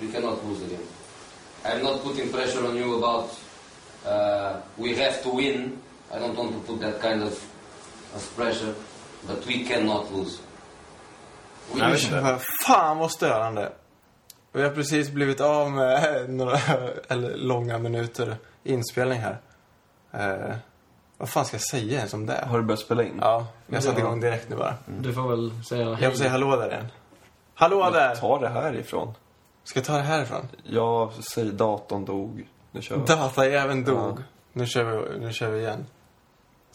We cannot lose the game. I'm not putting pressure on you about uh, we have to win. I don't want to put that kind of, of pressure, but we cannot lose. We Jag. Vad fan vad störande. Vi har precis blivit av med några eller, långa minuter inspelning här. Eh, vad fan ska jag säga ens om det? Har du börjat spela in? Ja, jag satte igång direkt nu bara. Du får väl säga hej. Jag får säga hallå där igen. Hallå där! Ta det härifrån. Ska jag ta det härifrån? Jag säger datorn dog. Nu kör vi. Datajäveln dog. Ja. Nu, kör vi, nu kör vi igen.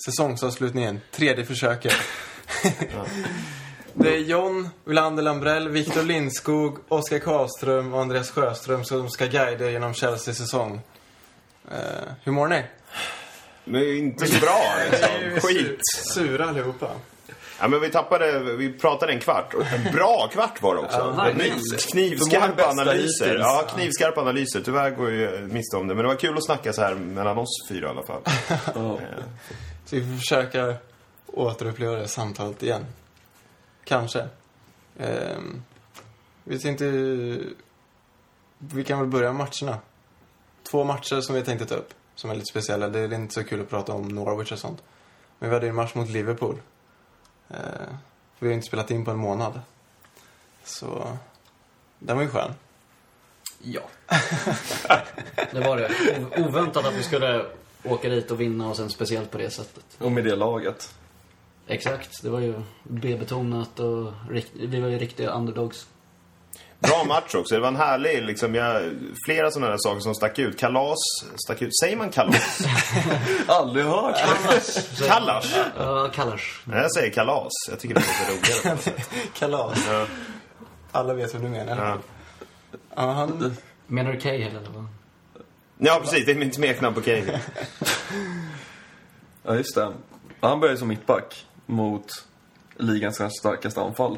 Säsongsavslutningen, tredje försöket. Det är John Wilander Lambrell, Viktor Lindskog, Oskar Karlström och Andreas Sjöström som ska guida genom Chelseas säsong. Eh, hur mår ni? Det är inte så bra liksom. Skit. Sura allihopa. Ja, men vi tappade, vi pratade en kvart. En bra kvart var det också. Ja, Knivskarpa analyser. Ja, knivskarpa analyser. Tyvärr går ju miste om det. Men det var kul att snacka så här mellan oss fyra i alla fall. Ja. Så vi får försöka återuppleva det samtalet igen. Kanske. Ehm, vi tänkte... Vi kan väl börja med matcherna. Två matcher som vi tänkte ta upp. Som är lite speciella. Det är inte så kul att prata om Norwich och sånt. Men vi hade ju en match mot Liverpool. Ehm, vi har inte spelat in på en månad. Så... Den var ju skön. Ja. det var det. O- Oväntat att vi skulle åka dit och vinna och sen speciellt på det sättet. Och med det laget. Exakt. Det var ju B-betonat och rikt- vi var ju riktiga underdogs. Bra match också. Det var en härlig, liksom, jag, flera sådana där saker som stack ut. Kalas stack ut. Säger man kalas? Aldrig hört. Kallas? Ja, Kallars. Nej, jag säger kalas. Jag tycker det låter roligare. på något sätt. Kalas. Ja. Alla vet vad du menar. Ja. Ja, han... Menar du Cahill eller vad? ja, precis. Det är mitt smeknamn på Kane. Ja, just det. Han började som mittback mot ligans kanske starkaste anfall.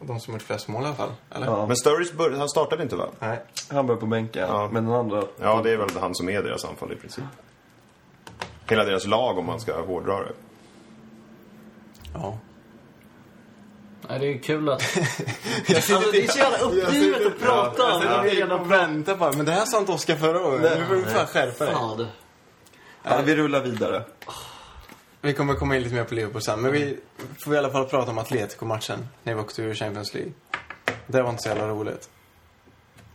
De som gjort flest mål i alla fall. Eller? Ja. Men Sturridge, bör- han startade inte va? Nej. Han började på bänken, Ja. men den andra... Ja, det är väl han som är deras anfall i princip. Hela deras lag om man ska hårdra det. Ja. Nej, det är ju kul att... alltså, det är så jävla uppgivet att prata om. Jag Det är sitter redan och väntar på Men det här sa inte Oskar förra året. Nu får du fan skärpa dig. Fan. Ja, vi rullar vidare. Vi kommer komma in lite mer på Liverpool sen. Men vi får i alla fall prata om Atletico-matchen. När vi åkte ur Champions League. Det var inte så jävla roligt.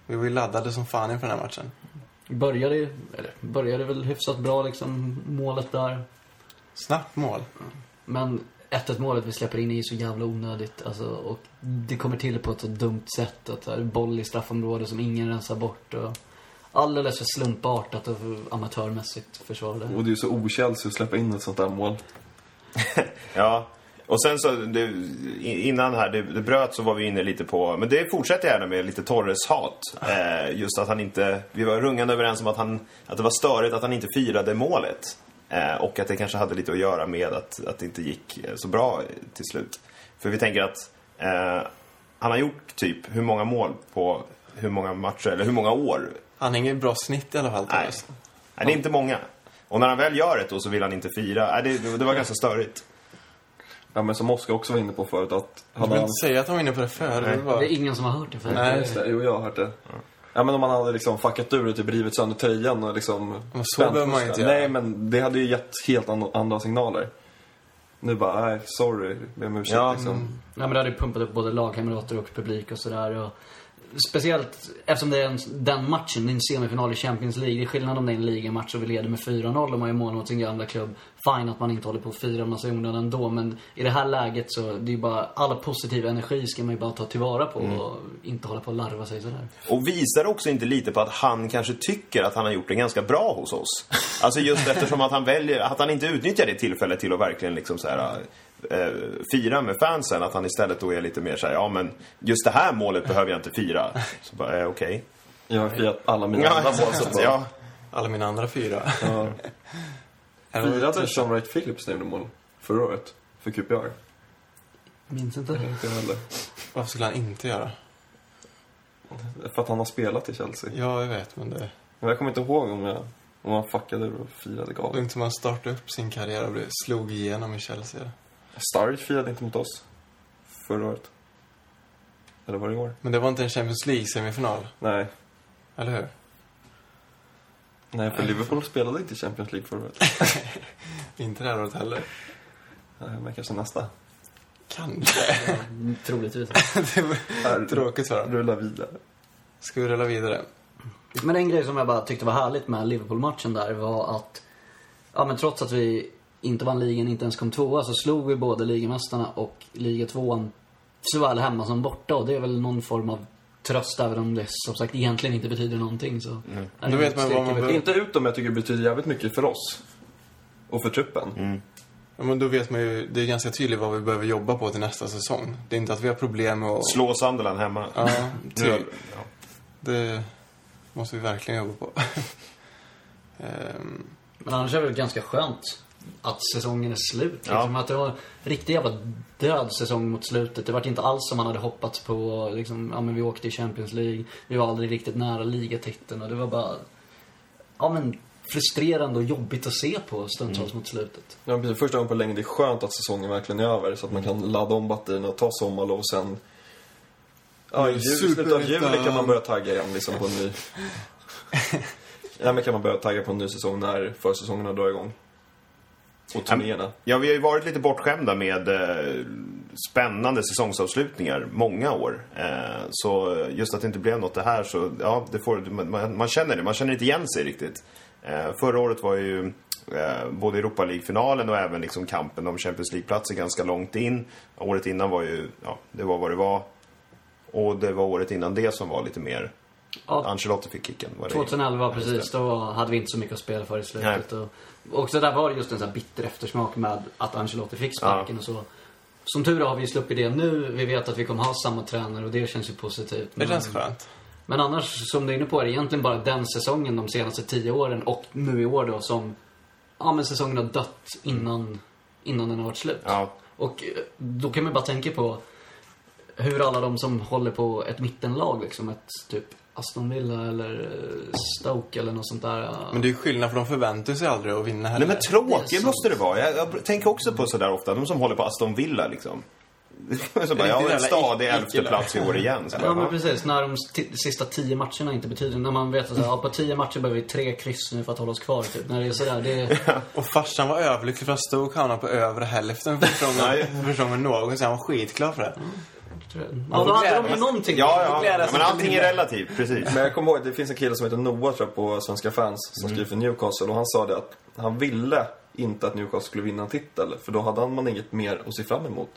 Vi var ju laddade som fan inför den här matchen. Började, ju- eller, började väl hyfsat bra liksom, målet där. Snabbt mål. Men 1-1 målet vi släpper in är ju så jävla onödigt. Alltså, och det kommer till på ett så dumt sätt. Att det är boll i straffområdet som ingen rensar bort. Och alldeles för slumpartat och amatörmässigt försvar där. Och det är ju så okällsigt att släppa in ett sånt där mål. Ja. Och sen så, det, innan här, det, det bröt så var vi inne lite på, men det fortsätter jag gärna med, lite Torres-hat. Eh, just att han inte, vi var rungande överens om att, han, att det var störigt att han inte firade målet. Eh, och att det kanske hade lite att göra med att, att det inte gick eh, så bra till slut. För vi tänker att eh, han har gjort typ hur många mål på hur många matcher, eller hur många år? Han har inget bra snitt i alla fall. Nej. Nej, det är inte många. Och när han väl gör det då så vill han inte fira. Nej, det, det var ganska störigt. Ja, men som Oskar också var inne på förut att... Du vill han... inte säga att han var inne på det förr. Det var... Det är ingen som har hört det förut. Nej. Just det, jo, jag har hört det. Ja, men om man hade liksom fuckat ur och typ rivit sönder tröjan och liksom... Men så behöver man inte göra. Nej, men det hade ju gett helt an- andra signaler. Nu bara, nej, sorry, ber om ursäkt Ja, liksom. Nej, men det hade ju pumpat upp både lagkamrater och publik och sådär. Och speciellt eftersom det är en, den matchen, det är en semifinal i Champions League. Det är skillnad om det är en ligamatch och vi leder med 4-0 och man är mål mot sin gamla klubb. Fine att man inte håller på och firar massa onödan ändå. Men i det här läget så, det är ju bara, all positiv energi ska man ju bara ta tillvara på och inte hålla på och larva sig sådär. Och visar också inte lite på att han kanske tycker att han har gjort det ganska bra hos oss. Alltså just eftersom att han väljer, att han inte utnyttjar det tillfället till att verkligen liksom så här, eh, fira med fansen. Att han istället då är lite mer så här, ja men just det här målet behöver jag inte fira. Så bara, eh, okej. Jag har firat alla mina Ja, andra mål så bra. ja, Alla mina andra fyra. Ja. Firade. Sean Wright Phillips gjorde mål förra året? För QPR? Minns inte. Inte jag heller. Varför skulle han inte göra? För att han har spelat i Chelsea. Ja, jag vet, men det... Men jag kommer inte ihåg om, jag, om han fuckade ur och firade Det var galet. inte som han startade upp sin karriär och blev- slog igenom i Chelsea. Sturridge firade inte mot oss förra året. Eller var det igår? Men det var inte en Champions League-semifinal, Nej. eller hur? Nej, för Liverpool spelade inte i Champions League förra året. Inte det här året heller. Nej, Men kanske nästa. Kanske. Troligtvis. det var tråkigt för dem. Rulla vidare. Ska vi rulla vidare? Men en grej som jag bara tyckte var härligt med Liverpool-matchen där var att, ja men trots att vi inte vann ligan, inte ens kom tvåa, så slog vi både ligamästarna och ligatvåan såväl hemma som borta. Och det är väl någon form av tröst, även om det som sagt egentligen inte betyder någonting. Så är det Då vet man vad man behöver. Inte ut dem, jag tycker det betyder jävligt mycket för oss. Och för truppen. Ja, men då vet man ju, det är ganska tydligt vad vi behöver jobba på till nästa säsong. Det är inte att vi har problem med att... Slå Sunderland hemma. Ja, typ. ja. Det måste vi verkligen jobba på. Ehm, Men annars är det väl ganska skönt att säsongen är slut. Liksom. Ja. Att det var en riktig jävla död säsong mot slutet. Det var inte alls som man hade hoppats på. Liksom, ja, men vi åkte i Champions League. Vi var aldrig riktigt nära ligatiteln. Och det var bara ja, men frustrerande och jobbigt att se på stundtals mot slutet. Ja, precis. Första gången på länge, det är skönt att säsongen verkligen är över. Så att man kan ladda om batterierna och ta sommarlov och sen... Ja, i slutet av juli kan man börja tagga igen liksom på en ny... ja, men kan man börja tagga på en ny säsong när försäsongerna drar igång. Och turnéerna. Ja, vi har ju varit lite bortskämda med eh, spännande säsongsavslutningar många år. Eh, så just att det inte blev något det här så, ja, det får, man, man känner det. Man känner inte igen sig riktigt. Eh, förra året var ju eh, både Europa League-finalen och även liksom kampen om Champions League-platser ganska långt in. Året innan var ju, ja, det var vad det var. Och det var året innan det som var lite mer, Ja, Ancelotti fick kicken. Var det- 2011 Ja, just det. precis, då hade vi inte så mycket att spela för i slutet. Och, och så där var det just en sån här bitter eftersmak med att Ancelotti fick sparken och så. Som tur är har vi sluppit det nu. Vi vet att vi kommer ha samma tränare och det känns ju positivt. det känns skönt. Men annars, som du är inne på, är det egentligen bara den säsongen de senaste tio åren och nu i år då som, ja men säsongen har dött innan, innan den har varit slut. Ja, Och eh, då kan man bara tänka på hur alla de som håller på ett mittenlag liksom, ett typ Aston Villa eller eh, Stoke eller något sånt där. Men det är ju skillnad för de förväntar sig aldrig att vinna heller. Nej men tråkigt måste det vara. Jag, jag tänker också på sådär ofta, de som håller på Aston Villa liksom. så bara, ja, Riktigt en stadig elfte plats i år igen. Så bara, Ja men precis, när de sista tio matcherna inte betyder, när man vet att ja, på tio matcher behöver vi tre kryss nu för att hålla oss kvar typ. När det är sådär, det är, Och farsan var överlycklig för att Stoke hamnade på övre hälften för första gången, någonsin. Han var skitglad för det. tror Ja, då hade de ju någonting. Ja, ja, glädjas men allting är relativt, precis. Men jag kommer ihåg, det finns en kille som heter Noah tror jag, på Svenska fans som skriver för Newcastle och han sa det att han ville inte att Newcastle skulle vinna en titel för då hade man inget mer att se fram emot.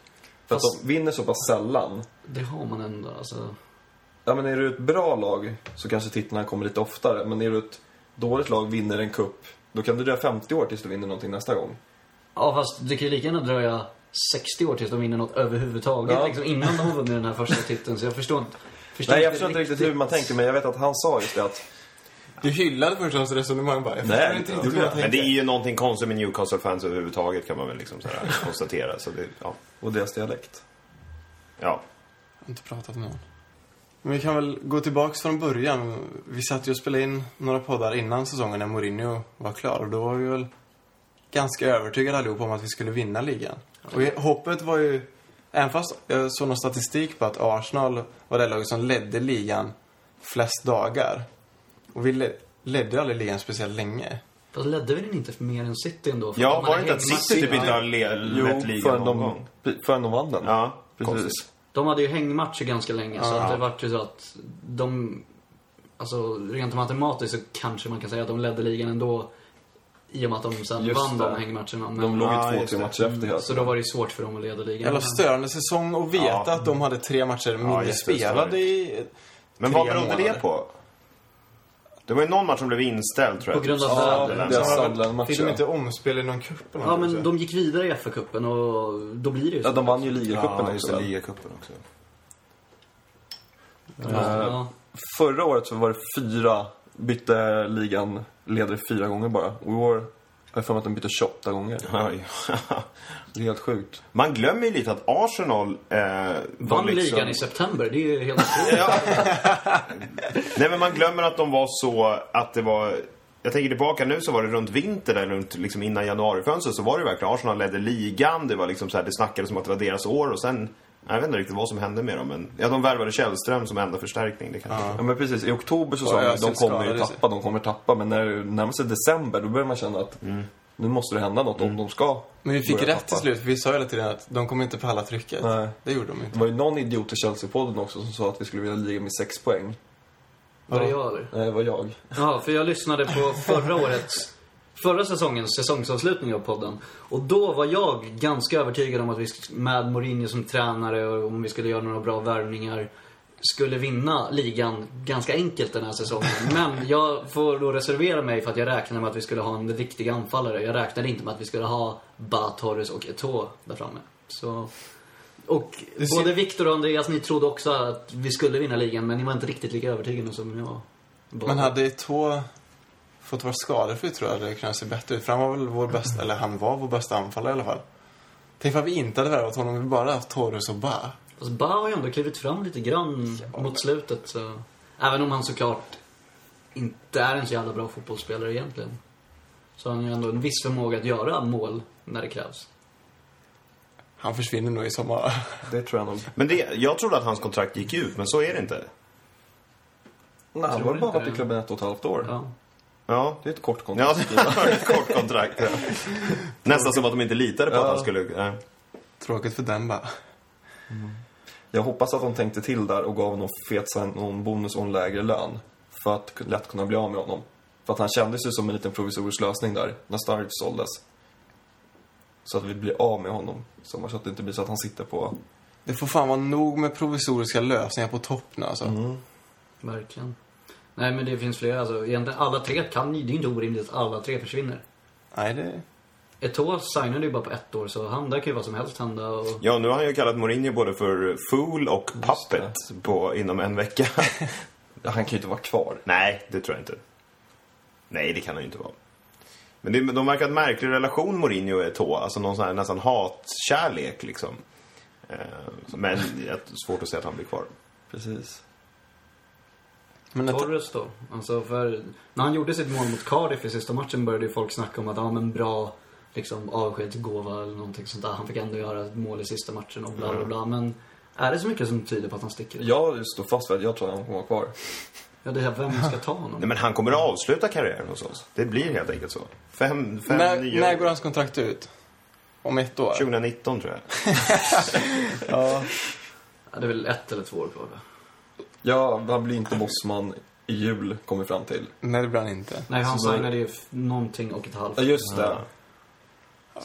För Fast- att de vinner så pass sällan. Det har man ändå, alltså. Ja men är du ett bra lag så kanske titlarna kommer lite oftare. Men är du ett dåligt lag, vinner en kupp då kan det dröja 50 år tills du vinner någonting nästa gång. Ja, fast det kan ju lika gärna dröja 60 år tills de vinner något överhuvudtaget. Ja. Liksom, innan de har vunnit den här första titeln. Så jag förstår inte. Nej jag förstår inte riktigt hur man tänker men jag vet att han sa just det att Du hyllade först hans resonemang bara. Jag Nej, förstår inte det riktigt man Men det är ju någonting konstigt med Newcastle-fans överhuvudtaget kan man väl liksom så här konstatera. Så det, ja. och deras dialekt. ja. Jag har inte pratat med någon. Men vi kan väl gå tillbaks från början. Vi satt ju och spelade in några poddar innan säsongen när Mourinho var klar. Och då var vi väl ganska övertygade allihop om att vi skulle vinna ligan. Och hoppet var ju... Även fast jag såg någon statistik på att Arsenal var det laget som ledde ligan flest dagar. Och vi le- ledde aldrig ligan speciellt länge. Fast ledde vi den inte för mer än City ändå? För ja, var det inte att City typ inte har le- lett ligan någon de, gång? förrän de vann den. Ja, Precis. konstigt. De hade ju hängmatcher ganska länge. Så Ja. att det vart ju så att de... Alltså rent matematiskt så kanske man kan säga att de ledde ligan ändå. I och med att de sen Just vann det. de hängmatcherna. Men, De låg Ja, ju två, tre matcher efter hela så då var det ju svårt för dem att leda ligan. Jävla störande säsong och veta Ja. att de hade tre matcher mindre det, spelade i Men vad berodde det på? Det var ju någon match som blev inställd tror jag. På grund av deras Så Sunderland-matcher. Fick de inte omspel i någon cup eller Ja, men de gick vidare i FA-cupen och då blir det ju så. Ja, de vann ju ligacupen Ja, också. Ligacupen också. Ja. Förra året så var det fyra, bytte ligan ledare fyra gånger bara. Och i år har jag för mig att de bytte 28 gånger. Ja. Det är helt sjukt. Man glömmer ju lite att Arsenal eh, var Vann liksom... ligan i september, det är ju helt otroligt. Nej, men man glömmer att de var så att det var... Jag tänker tillbaka nu så var det runt vinter, där runt liksom innan januarifönstret så var det verkligen Arsenal ledde ligan. Det var liksom så här, det snackades om att det var deras år och sen Jag vet inte riktigt vad som hände med dem, men... Ja, de värvade Källström som enda förstärkning. Det kanske... Ja men precis, i oktober så sa de Özil de kommer ju tappa, de kommer tappa. Men när det närmar sig december då börjar man känna att nu måste det hända något om de ska Men vi fick börja rätt till tappa. slut, för vi sa hela tiden att de kommer inte palla trycket. Nej. Det gjorde de Det inte. var ju någon idiot i Chelsea-podden också som sa att vi skulle vilja ligga med sex poäng. Var det Ja. jag eller? Nej, det var jag. Ja, för jag lyssnade på förra årets, förra säsongens säsongsavslutning av podden. Och då var jag ganska övertygad om att vi med Mourinho som tränare och om vi skulle göra några bra värvningar skulle vinna ligan ganska enkelt den här säsongen. Men jag får då reservera mig för att jag räknade med att vi skulle ha en riktig anfallare. Jag räknade inte med att vi skulle ha Ba, Torres och Eto'o där framme. Så... Och ser- både Viktor och Andreas, ni trodde också att vi skulle vinna ligan, men ni var inte riktigt lika övertygade som jag. Men hade två fått vara skadefri tror jag det kunnat se bättre ut. För han var väl vår bästa, eller han var vår bästa anfallare i alla fall. Tänk för vi inte hade värvat honom, vi bara haft Torres och Ba. Fast Ba har ju ändå klivit fram lite grann mot slutet. Så. Även om han såklart inte är en så jävla bra fotbollsspelare egentligen. Så har han ju ändå en viss förmåga att göra mål när det krävs. Han försvinner nog i sommar. Det tror jag nog. Men det, jag trodde att hans kontrakt gick ut, men så är det inte. Nej, han Tror har bara varit i klubben ett och ett halvt år. Ja. Ja, Det är ett kort Ja, kontrakt. var ett kort kontrakt. Ja. Nästan som att de inte litade på att Ja. han skulle... Ja. Tråkigt för den Ba. Jag hoppas att de tänkte till där och gav någon fet någon bonus och en lägre lön. För att lätt kunna bli av med honom. För att han kändes ju som en liten provisorisk lösning där, när Sturridge såldes. Så att vi blir av med honom. Så så att det inte blir så att han sitter på... Det får fan vara nog med provisoriska lösningar på topp nu alltså. Mm. Verkligen. Nej men det finns flera. Alltså, egentligen alla tre kan ju- Det är inte orimligt att alla tre försvinner. Nej, det... Eto'o signade ju bara på ett år så han där kan ju vad som helst hända. Och... ja, nu har han ju kallat Mourinho både för fool och puppet på, inom en vecka. Han kan ju inte vara kvar. Nej, det tror jag inte. Nej, det kan han ju inte vara. Men det, de verkar ha en märklig relation, Mourinho och Eto'o. Alltså någon sån här nästan hatkärlek, liksom. Eh, men det är svårt att säga att han blir kvar. Precis. Men ett... Torres då? Alltså för när han gjorde sitt mål mot Cardiff i sista matchen började ju folk snacka om att ja men bra liksom avskedsgåva eller någonting sånt där. Han fick ändå göra ett mål i sista matchen och bla bla bla. Men är det så mycket som tyder på att han sticker? Jag står fast vid att jag tror att han kommer vara kvar. Ja, det är vem ska ta honom? Nej, men han kommer att avsluta karriären hos oss. Det blir helt enkelt så. Fem, fem När, nya... när går hans kontrakt ut? Om ett år? 2019, tror jag. Ja. Ja, det är väl ett eller två år kvar va? Ja, han blir inte bossman i jul, kommer vi fram till. Nej, det blir han inte. Nej, han Så då- signade ju f- någonting och ett halvt. Ja, just det.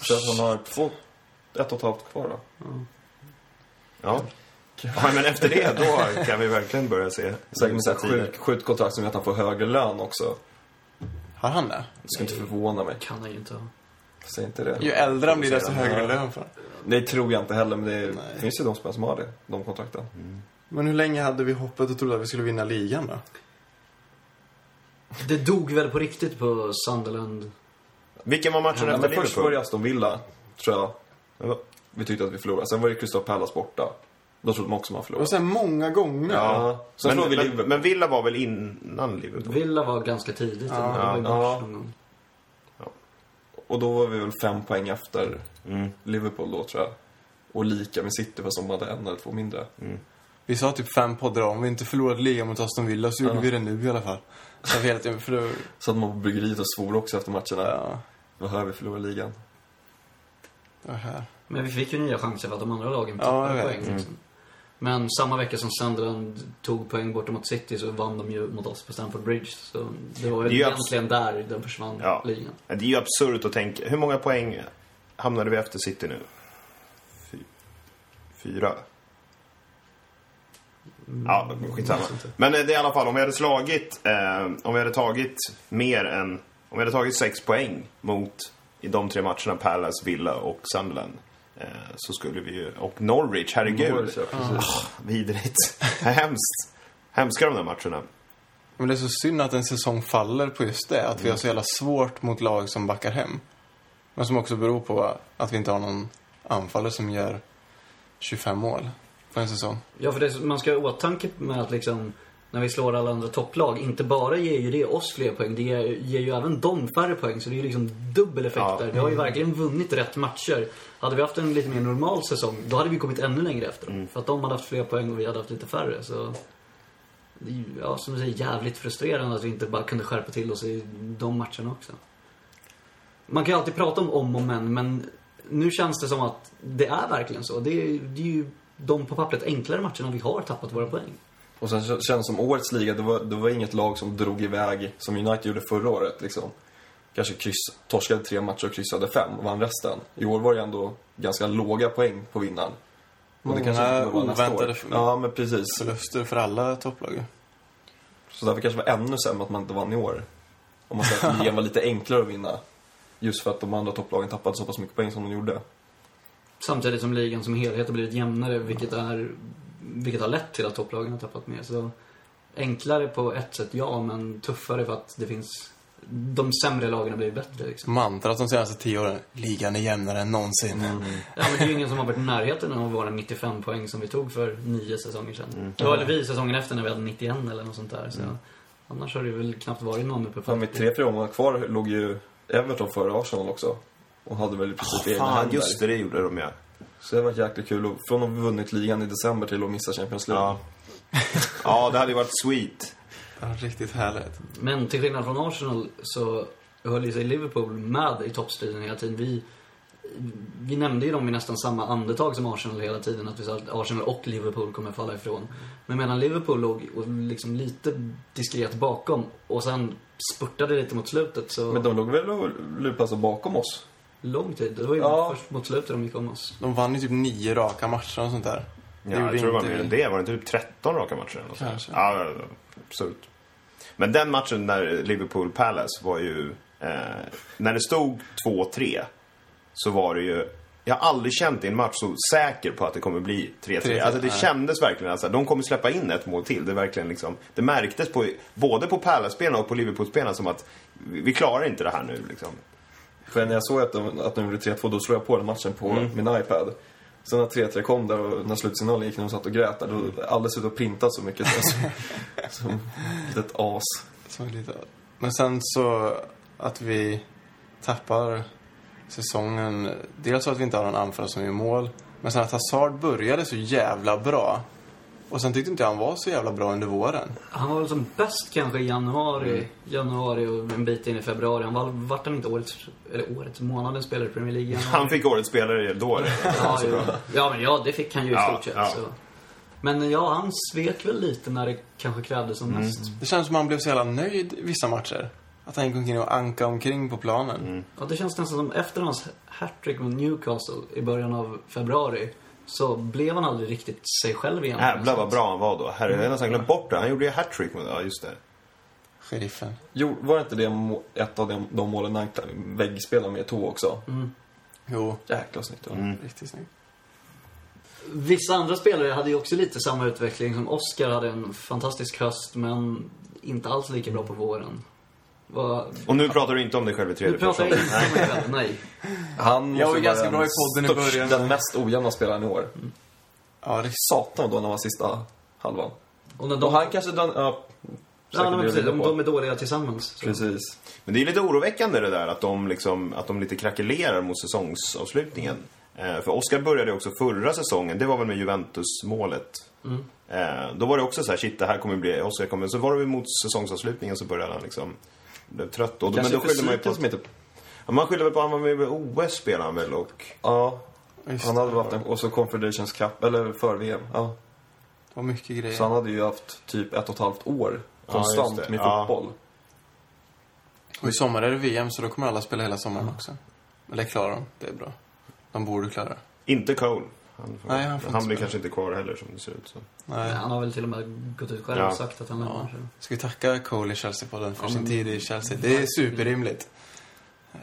Så att han har två, ett och ett halvt kvar då. Ja. ja, men efter det, då kan vi verkligen börja se Säkert med så här sjuk, sjukt kontrakt som gör att han får högre lön också. Har han det? Det skulle inte förvåna mig. Kan han ju inte ha. Säg inte det. Ju äldre han blir, desto högre lön får han. Det tror jag inte heller, men det Nej. finns ju de spelare som har det. De kontrakten. Men hur länge hade vi hoppet och trodde att vi skulle vinna ligan då? Det dog väl på riktigt på Sunderland. Vilken var matchen Ja, efter men först var det Liverpool? Aston Villa, tror jag. Ja. Vi tyckte att vi förlorade. Sen var det Crystal Palace borta. Då trodde man också man Och förlorade. sen många gånger. Ja. Sen Men, vi men, Liverpool. men Villa var väl innan Liverpool? Villa var ganska tidigt. Ja, var ja. gång. Och då var vi väl fem poäng efter Mm. Liverpool då, tror jag. Och lika med City, fast de hade en eller två mindre. Vi sa typ fem poddar om vi inte förlorat ligan mot Aston Villa så gjorde Ja. vi det nu i alla fall. Så inte, för då, Så att man på bryggeriet och svor också efter matcherna. ja, Vad hör vi förlora ligan? det här. Men vi fick ju nya chanser för att de andra lagen Ja, tappade vet. poäng. Liksom. Men samma vecka som Sunderland tog poäng borta mot City så vann de ju mot oss på Stamford Bridge. Så det var Det egentligen där den försvann, Ja. ligan. Det är ju absurt att tänka. Hur många poäng hamnade vi efter City nu? Fy, fyra? Ja, skitsamma. Men eh, det är i alla fall, om vi hade slagit, eh, om vi hade tagit mer än, om vi hade tagit sex poäng mot i de tre matcherna, Palace, Villa och Sunderland. Eh, så skulle vi ju, och Norwich, herregud. Norwich, ja, precis. Ah, vidrigt. Hemskt. Hemska de där matcherna. Men det är så synd att en säsong faller på just det. Att vi har så jävla svårt mot lag som backar hem. Men som också beror på att vi inte har någon anfallare som gör 25 mål på en säsong. Ja, för det, man ska ha i åtanke med att liksom när vi slår alla andra topplag, inte bara ger ju det oss fler poäng, det ger, ger ju även dem färre poäng. Så det är ju liksom dubbel effekt Ja. där. Vi har ju verkligen vunnit rätt matcher. Hade vi haft en lite mer normal säsong, då hade vi kommit ännu längre efter dem. För att de hade haft fler poäng och vi hade haft lite färre. Så det är ju, ja, som du säger, jävligt frustrerande att vi inte bara kunde skärpa till oss i de matcherna också. Man kan ju alltid prata om om och men, men nu känns det som att det är verkligen så. Det är, det är ju de på pappret enklare matcherna vi har tappat våra poäng. Och sen känns det som årets liga, det var, det var inget lag som drog iväg som United gjorde förra året. Liksom. Kanske kryss, torskade tre matcher och kryssade fem och vann resten. I år var det ändå ganska låga poäng på vinnaren. Och Många vara nästa oväntade Ja, men precis. Förluster för alla topplag. Så därför kanske det var ännu sämre att man inte vann i år. Om man säger att ligan var lite enklare att vinna. Just för att de andra topplagen tappade så pass mycket poäng som de gjorde. Samtidigt som ligan som helhet har blivit jämnare, vilket, är, vilket har lett till att topplagen har tappat mer. Så enklare på ett sätt, ja, men tuffare för att det finns... De sämre lagen har blivit bättre liksom. Mantrat de senaste tio åren. Ligan är jämnare än någonsin. Ja, men det är ju ingen som har varit i närheten av våra 95 poäng som vi tog för nio säsonger sedan. Det var eller vi säsongen efter när vi hade 91 eller något sånt där. Så Annars har det väl knappt varit någon uppe på Fan, med tre, fyra omgångar kvar låg ju Everton före Arsenal också. Och hade väl i princip egna Fan, händer. just det, det gjorde de ja. Så det var jäkligt kul. Och från att ha vunnit ligan i december till att missa Champions League. Ja. ja, det hade ju varit sweet. Ja, riktigt härligt. Men till skillnad från Arsenal så höll ju sig Liverpool med i toppstriden hela tiden. Vi, vi nämnde ju dem i nästan samma andetag som Arsenal hela tiden. Att vi sa att Arsenal och Liverpool kommer falla ifrån. Men medan Liverpool låg och liksom lite diskret bakom och sen spurtade lite mot slutet så... Men de låg väl och lupade så bakom oss? Lång tid. Det var ju Ja. först mot slutet de gick om oss. De vann ju typ nio raka matcher och sånt där. Ja, jag tror det var mer än det. Var det inte typ 13 raka matcher? Eller något sånt? Kanske. Ja, ja, ja, absurt. Men den matchen när Liverpool Palace var ju... Eh, när det stod 2-3 så var det ju... Jag har aldrig känt i en match så säker på att det kommer bli 3-3. 3-3, Alltså det kändes verkligen att så här, de kommer släppa in ett mål till. Det, är verkligen liksom, det märktes på, både på Palace-spelarna och på Liverpool-spelarna som att vi, vi klarar inte det här nu. Liksom. För när jag såg att de, att de gjorde 3-2, då slog jag på den matchen på min iPad. Sen när 3-3 kom där och när slutsignalen gick när de satt och grät där, då aldrig suttit och printat så mycket. Så, som ett litet as. Så lite. Men sen så att vi tappar säsongen. Dels så att vi inte har någon anfallare som gör mål. Men sen att Hazard började så jävla bra. Och sen tyckte inte han var så jävla bra under våren. Han var väl som bäst kanske i januari, Mm. januari och en bit in i februari. Han var, vart han inte årets, eller årets, månadens spelare i Premier League? januari? Han fick årets spelare då. Ja, ja, men ja, det fick han ju i Ja, stort sett. ja. Så. Men ja, han svek väl lite när det kanske krävdes som Mm. mest. Det känns som han blev så jävla nöjd vissa matcher. Att han gick omkring och anka omkring på planen. Mm. Ja, det känns nästan som efter hans hattrick mot Newcastle i början av februari så blev han aldrig riktigt sig själv igen. Jävlar vad bra han var då. Herre, jag har nästan glömt bort det. Han gjorde ju hattrick med Ja, just det. Sheriffen. Jo, var det inte det ett av de, de målen han väggspelade med tog också? Mm. Jo, Jäkla snyggt. va? Mm. riktigt snyggt. Vissa andra spelare hade ju också lite samma utveckling som Oscar hade en fantastisk höst men inte alls lika bra på våren. Vad... Och nu pratar du inte om dig själv i Nu tredje pratar jag person. inte om mig själv, nej. Han Jag var ganska bra i den podden i största- början. Den mest ojämna spelaren i år. Ja, det Satan då när han var sista halvan. Och när Och de, han kanske den... Ja, ja, men säkert precis, de, de är dåliga tillsammans. Så. Precis. Men det är lite oroväckande det där att de, liksom, att de lite krackelerar mot säsongsavslutningen. Eh, för Oscar började också förra säsongen, det var väl med Juventus-målet. Mm. Eh, då var det också så här, shit det här kommer bli, Oscar kommer... Så var det mot säsongsavslutningen så började han liksom, blev trött. Och, då- men då skyllde man ju på... som inte... Ja, man skyllde väl på att han var med i OS spelade han väl och... Ja, Just han hade haft en... Och så Confederations Cup, eller för VM. Ja. Det var mycket grejer. Så han hade ju haft typ ett och ett halvt år Ja, konstant det. med Ja. fotboll. Och i sommar är det VM, så då kommer alla spela hela sommaren också. Eller klarar de. Det är bra. De borde klara det. Inte Cole. Han, får, Nej, han får han blir kanske inte kvar heller som det ser ut. Så. Nej. Han har väl till och med gått ut själv Ja. och sagt att han lämnar. Ja. Ska vi tacka Cole i Chelsea-podden för Ja, sin men- tid i Chelsea? Det är superrimligt. Eh,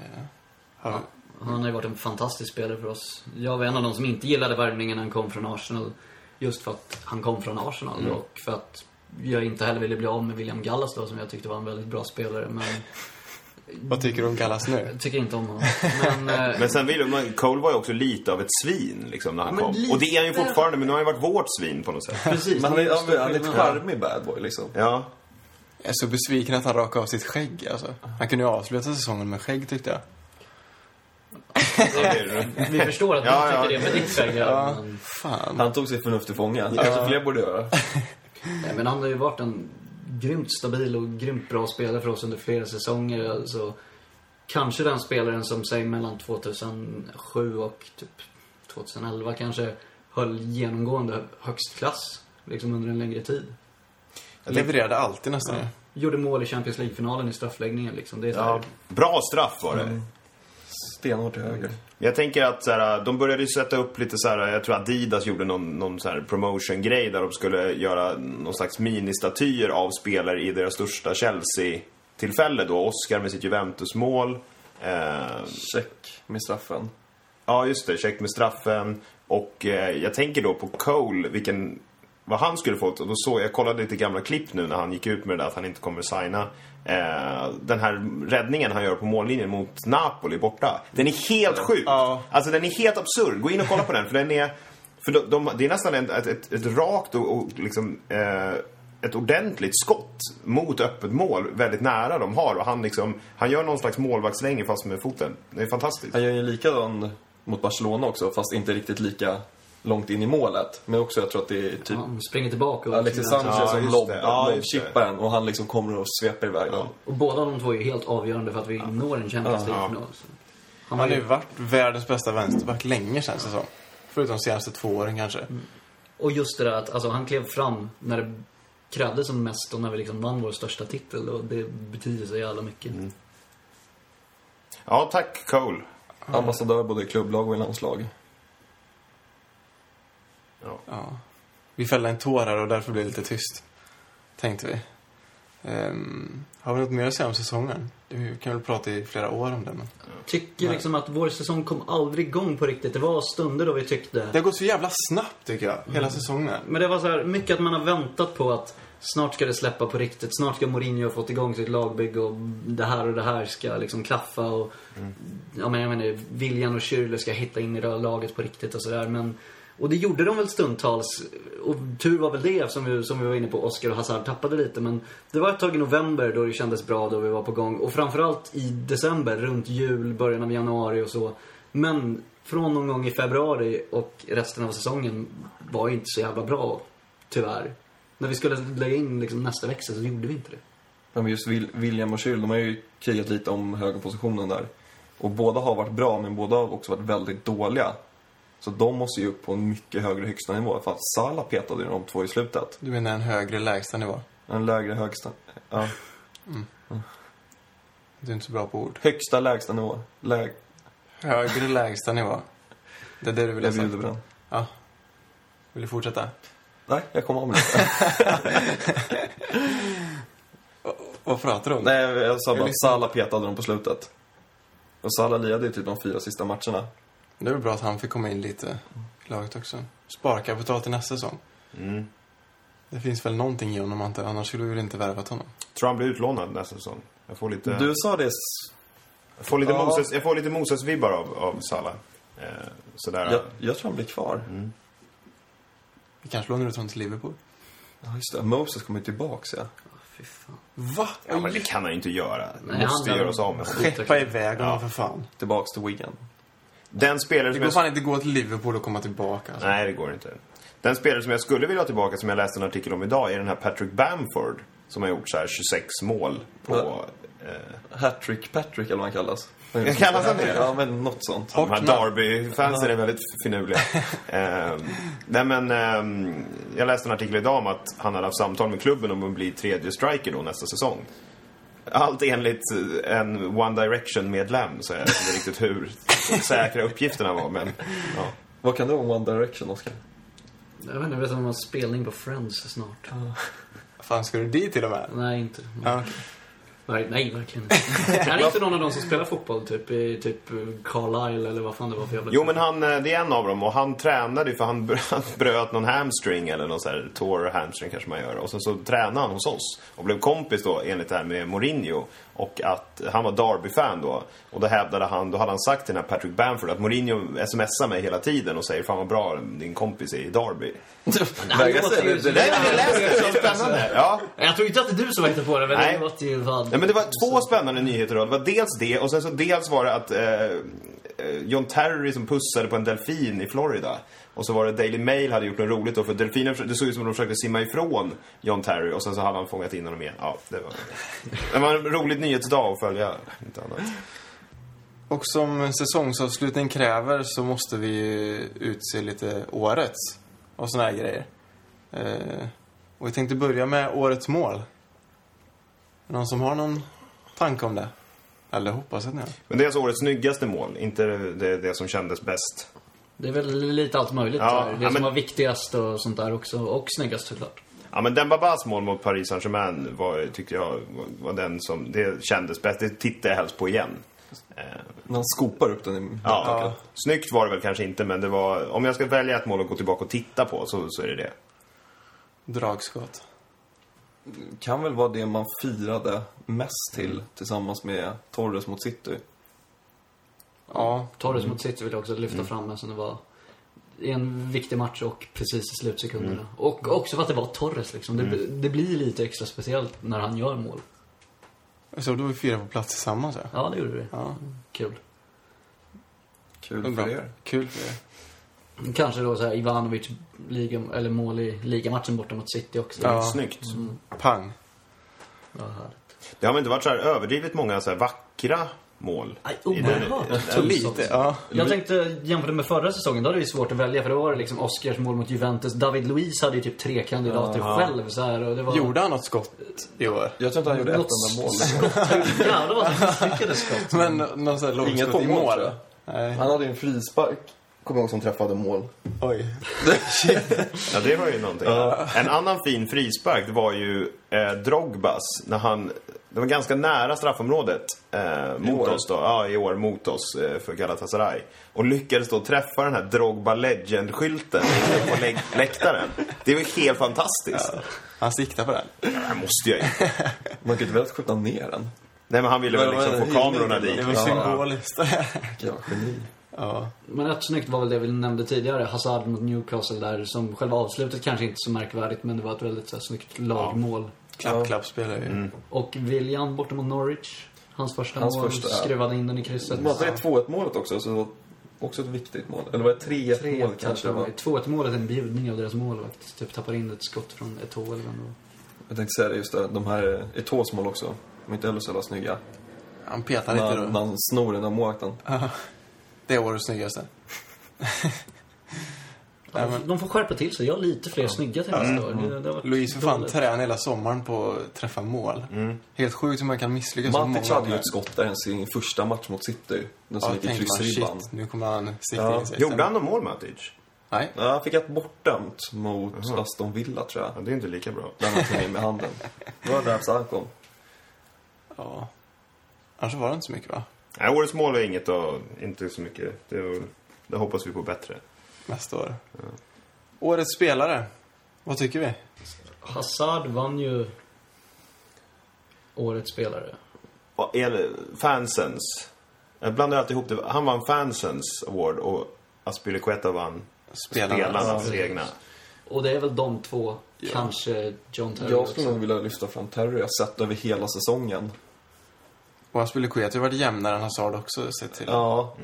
har- Han har ju varit en fantastisk spelare för oss. Jag var en av de som inte gillade värvningen när han kom från Arsenal. Just för att han kom från Arsenal Mm. och för att jag inte heller ville bli av med William Gallas då, som jag tyckte var en väldigt bra spelare. Men Vad tycker du om Gallas nu? Jag tycker inte om honom. Men, eh, Men sen vill man, Cole var ju också lite av ett svin liksom när han kom. lite. Och det är han ju fortfarande, men nu har han ju varit vårt svin på något sätt. precis. Men han är, han är, han är ett charmig bad boy liksom. Ja. Jag är så besviken att han rakade av sitt skägg alltså. Han kunde ju avsluta säsongen med skägg tyckte jag. ja. Vi förstår att du Ja, ja. tycker det med ditt skägg. Ja. Ja. Men. Han tog sitt förnuft till fånga. Det kanske fler borde göra. nej, men han har ju varit en grymt stabil och grymt bra spelare för oss under flera säsonger. Alltså, kanske den spelaren som, säg mellan 2007 och typ 2011 kanske höll genomgående högst klass. Liksom under en längre tid. Jag levererade alltid nästan ju. Gjorde mål i Champions League-finalen i straffläggningen liksom. Det är ja. Bra straff var det. Stenhårt till höger. Jag tänker att så här, de började ju sätta upp lite så här, jag tror Adidas gjorde någon, någon så här promotion-grej där de skulle göra någon slags ministatyer av spelare i deras största Chelsea-tillfälle då. Oscar med sitt Juventus-mål. Eh, Check med straffen. ja, just det. Check med straffen. Och eh, jag tänker då på Cole, vilken, vad han skulle fått. Och då såg jag, kollade lite gamla klipp nu när han gick ut med det där att han inte kommer signa. Eh, den här räddningen han gör på mållinjen mot Napoli borta. Den är helt sjuk. Ja. Alltså den är helt absurd. Gå in och kolla på den för den är... För de, de, det är nästan ett, ett, ett, ett rakt och, och liksom... Eh, ett ordentligt skott mot öppet mål väldigt nära de har och han liksom, han gör någon slags målvaktslänge fast med foten. Det är fantastiskt. Han gör ju likadan mot Barcelona också, fast inte riktigt lika långt in i målet. Men också, jag tror att det är typ han springer tillbaka och... Alexis Sanchez Ja, som det. Ja, lobbchippar den och han liksom kommer och sveper iväg den. Och båda de två är helt avgörande för att vi når en Champions League-final. Han har ju varit världens bästa vänsterback länge känns det som. Förutom de senaste två åren kanske. och just det där att alltså, han klev fram när det krävdes som mest och när vi liksom vann vår största titel. Och det betyder så jävla mycket. Ja, tack Cole. Ambassadör både i klubblag och i landslag. Ja. Vi fällde en tår här och därför blev det lite tyst. Tänkte vi. Ehm, har vi något mer att säga om säsongen? Vi kan väl prata i flera år om det, men... Tycker liksom att vår säsong kom aldrig igång på riktigt. Det var stunder då vi tyckte... Det har gått så jävla snabbt, tycker jag. Hela säsongen. Men det var så här, mycket att man har väntat på att snart ska det släppa på riktigt. Snart ska Mourinho ha fått igång sitt lagbygge och det här och det här ska liksom klaffa och... Ja men jag menar, William och Schürrle ska hitta in i det här laget på riktigt och sådär. Men... Och det gjorde de väl stundtals. Och tur var väl det eftersom vi, som vi var inne på, Oscar och Hazard tappade lite. Men det var ett tag i november då det kändes bra, då vi var på gång. Och framförallt i december, runt jul, början av januari och så. Men från någon gång i februari och resten av säsongen var ju inte så jävla bra, tyvärr. När vi skulle lägga in liksom nästa växel så gjorde vi inte det. Ja, Men just William och Kyl, de har ju krigat lite om högerpositionen där. Och båda har varit bra, men båda har också varit väldigt dåliga. Så de måste ju upp på en mycket högre högsta nivå. För att Salah petade ju de två i slutet. Du menar en högre lägsta nivå? En lägre högsta... Ja. Du är inte så bra på ord. Högsta lägsta nivå. Läg... Högre lägsta nivå. Det är det du vill ha Jag bjuder på den. Ja. Vill du fortsätta? Nej, jag kommer av med det. Vad pratar du om? Nej, jag sa bara att. Salah petade dem på slutet. Och Salah lirade ju typ de fyra sista matcherna. Det är väl bra att han fick komma in lite i laget också. Sparkapital till nästa säsong. Mm. Det finns väl någonting i honom, jag. Annars skulle vi väl inte värvat honom. Tror han blir utlånad nästa säsong. Jag får lite, Du sa det... jag får lite, Ja. Moses, jag får lite Moses-vibbar av, av Salah. Eh, sådär. Jag, jag tror han blir kvar. Vi kanske lånar ut honom till Liverpool. Ja, just det. Moses kommer tillbaks, ja. Fy fan. Va? Ja, men det kan han ju inte göra. Nej, Måste han- göra oss av med honom. Skeppa iväg honom Ja. för fan. Tillbaks till Wigan. Den spelare Det som går jag... fan inte gå till Liverpool och komma tillbaka. Alltså. Nej, det går inte. Den spelare som jag skulle vilja ha tillbaka, som jag läste en artikel om idag, är den här Patrick Bamford. Som har gjort så här 26 mål på... Ja. Eh, Hattrick Patrick, eller vad han kallas. Kallas han det? Ja, men något sånt. de här. Derby-fansen är väldigt finurliga. eh, nej, men eh, jag läste en artikel idag om att han hade haft samtal med klubben om att bli tredje striker då nästa säsong. Allt enligt en One Direction-medlem, så jag vet inte riktigt hur säkra uppgifterna var, men ja. Vad kan det vara om One Direction, Oscar? Jag vet inte, det är som en spelning på Friends snart. Fan, ska du dit till och med? Nej, inte. Ja, okej. Nej, nej, verkligen inte. Är inte någon av dem som spelar fotboll, typ i typ Carlisle eller vad fan det var för jävla Jo, men han, eh, det är en av dem och han tränade ju för han bröt, han bröt någon hamstring eller någon sån här tår hamstring kanske man gör. Och sen så tränade han hos oss och blev kompis då enligt det här med Mourinho. Och att han var Derby-fan då. Och då hävdade han, då hade han sagt till den här Patrick Bamford att Mourinho smsar mig hela tiden och säger fan vad bra din kompis är i Derby. Han låter ju- det- Nej, jag läste det, så spännande. Ja. Jag tror inte att det är du som var på det, men Nej. det låter ju fan... Nej, men det var två spännande nyheter då. Det var dels det och sen så dels var det att eh, John Terry som pussade på en delfin i Florida. Och så var det Daily Mail hade gjort något roligt då för delfinen, det såg ut som att de försökte simma ifrån John Terry och sen så hade han fångat in honom igen. Ja, det var, det var en rolig nyhetsdag att följa, inte annat. Och som säsongsavslutning kräver så måste vi utse lite årets och såna här grejer. Eh, och jag tänkte börja med årets mål. Någon som har någon tanke om det? Eller hoppas att ni har. Men det är alltså årets snyggaste mål, inte det, det som kändes bäst. Det är väl lite allt möjligt Ja. Det ja, som men- var viktigast och sånt där också. Och snyggast såklart. Ja, men Dembabas mål mot Paris Saint-Germain var, tyckte jag var, den som, det kändes bäst. Det tittar jag helst på igen. Eh, När han skopar upp den i Ja, snyggt var det väl kanske inte, men det var... Om jag ska välja ett mål att gå tillbaka och titta på så, så är det det. Dragskott. Kan väl vara det man firade mest till tillsammans med Torres mot City. Ja, Torres mot City vill jag också lyfta fram eftersom det var en viktig match och precis i slutsekunderna. Och också för att det var Torres liksom. Det, det blir lite extra speciellt när han gör mål. så då vi fyra på plats tillsammans ja. Ja, det gjorde vi. Ja, Kul. Kul för er. Kul för er. Kanske då så här Ivanovic liga, eller mål i ligamatchen borta mot City också. Ja. Snyggt. Pang. Ja, härligt. Det har väl inte varit så här överdrivet många så här vackra mål? Aj, oerhört Lite, ja. Jag tänkte jämföra med förra säsongen, då hade det ju svårt att välja för då var det liksom Oscars mål mot Juventus. David Luiz hade ju typ tre kandidater själv så här, och det var... Gjorde han något skott i år? Jag tror inte han gjorde ett Något enda mål. Ja, det var ett skott. Men någon sån här Inget långskott på i mål, mål? Nej. Han hade ju en frispark, kommer ihåg, som träffade mål. Oj. Ja, det var ju någonting. En annan fin frispark det var ju eh, Drogbas när han... Det var ganska nära straffområdet eh, mot oss då. Ja, i år mot oss eh, för Galatasaray. Och lyckades då träffa den här Drogba Legend-skylten på lä läktaren. Det var ju helt fantastiskt. Han siktade på den. Det här måste jag ju. Man kan inte väl skjuta ner den? Nej, men han ville väl liksom det? få kamerorna dit. Det var Ja. symboliskt. Ja, geni. Ja. Men rätt snyggt var väl det vi nämnde tidigare, Hazard mot Newcastle där, som själva avslutet kanske inte så märkvärdigt, men det var ett väldigt så här, snyggt lagmål. Klapp, klapp spelar ju. Mm. Och William borta mot Norwich, hans första Hans mål, första, ja. skruvade in den i krysset. Var det 2-1 målet också? Så också ett viktigt mål. Eller var det 3-1 Tre mål kanske kanske? det var? 2-1 målet är en bjudning av deras målvakt. Typ tappar in ett skott från Eto'o eller var. Jag tänkte säga det just det. De här Eto'os mål också. De är inte heller så jävla snygga. Han petar lite då. när han snor den av målvakten. Det är årets snyggaste. Nej, men- De får skärpa till sig. Jag har lite fler snygga till nästa år. Det, det har varit Louise för fan tränade hela sommaren på att träffa mål. Helt sjukt hur man kan misslyckas så Matic många hade ju ett skott där i sin första match mot City. Den som Ja, gick i kryssribban. nu kommer han sitta Ja. in sig. Gjorde han någon mål, Matic? Nej. Ja, han fick ett bortdömt mot Aston Villa tror jag. Ja, det är inte lika bra. Där han tog med handen. Det var där han kom. Ja. Annars var det inte så mycket va? Nej, årets mål är inget och inte så mycket. Det, det hoppas vi på bättre. Nästa år. Årets spelare. Vad tycker vi? Hazard vann ju årets spelare. Och el- fansens. Jag blandar alltid ihop det. Han vann fansens award och Aspilicueta vann Spelarna. spelarnas Ja. egna. Och det är väl de två, kanske John Terry Jag skulle nog vilja lyfta fram Terry. Jag har sett över hela säsongen. Och han skulle Kuet har varit jämnare än Hazard också sett till. Ja.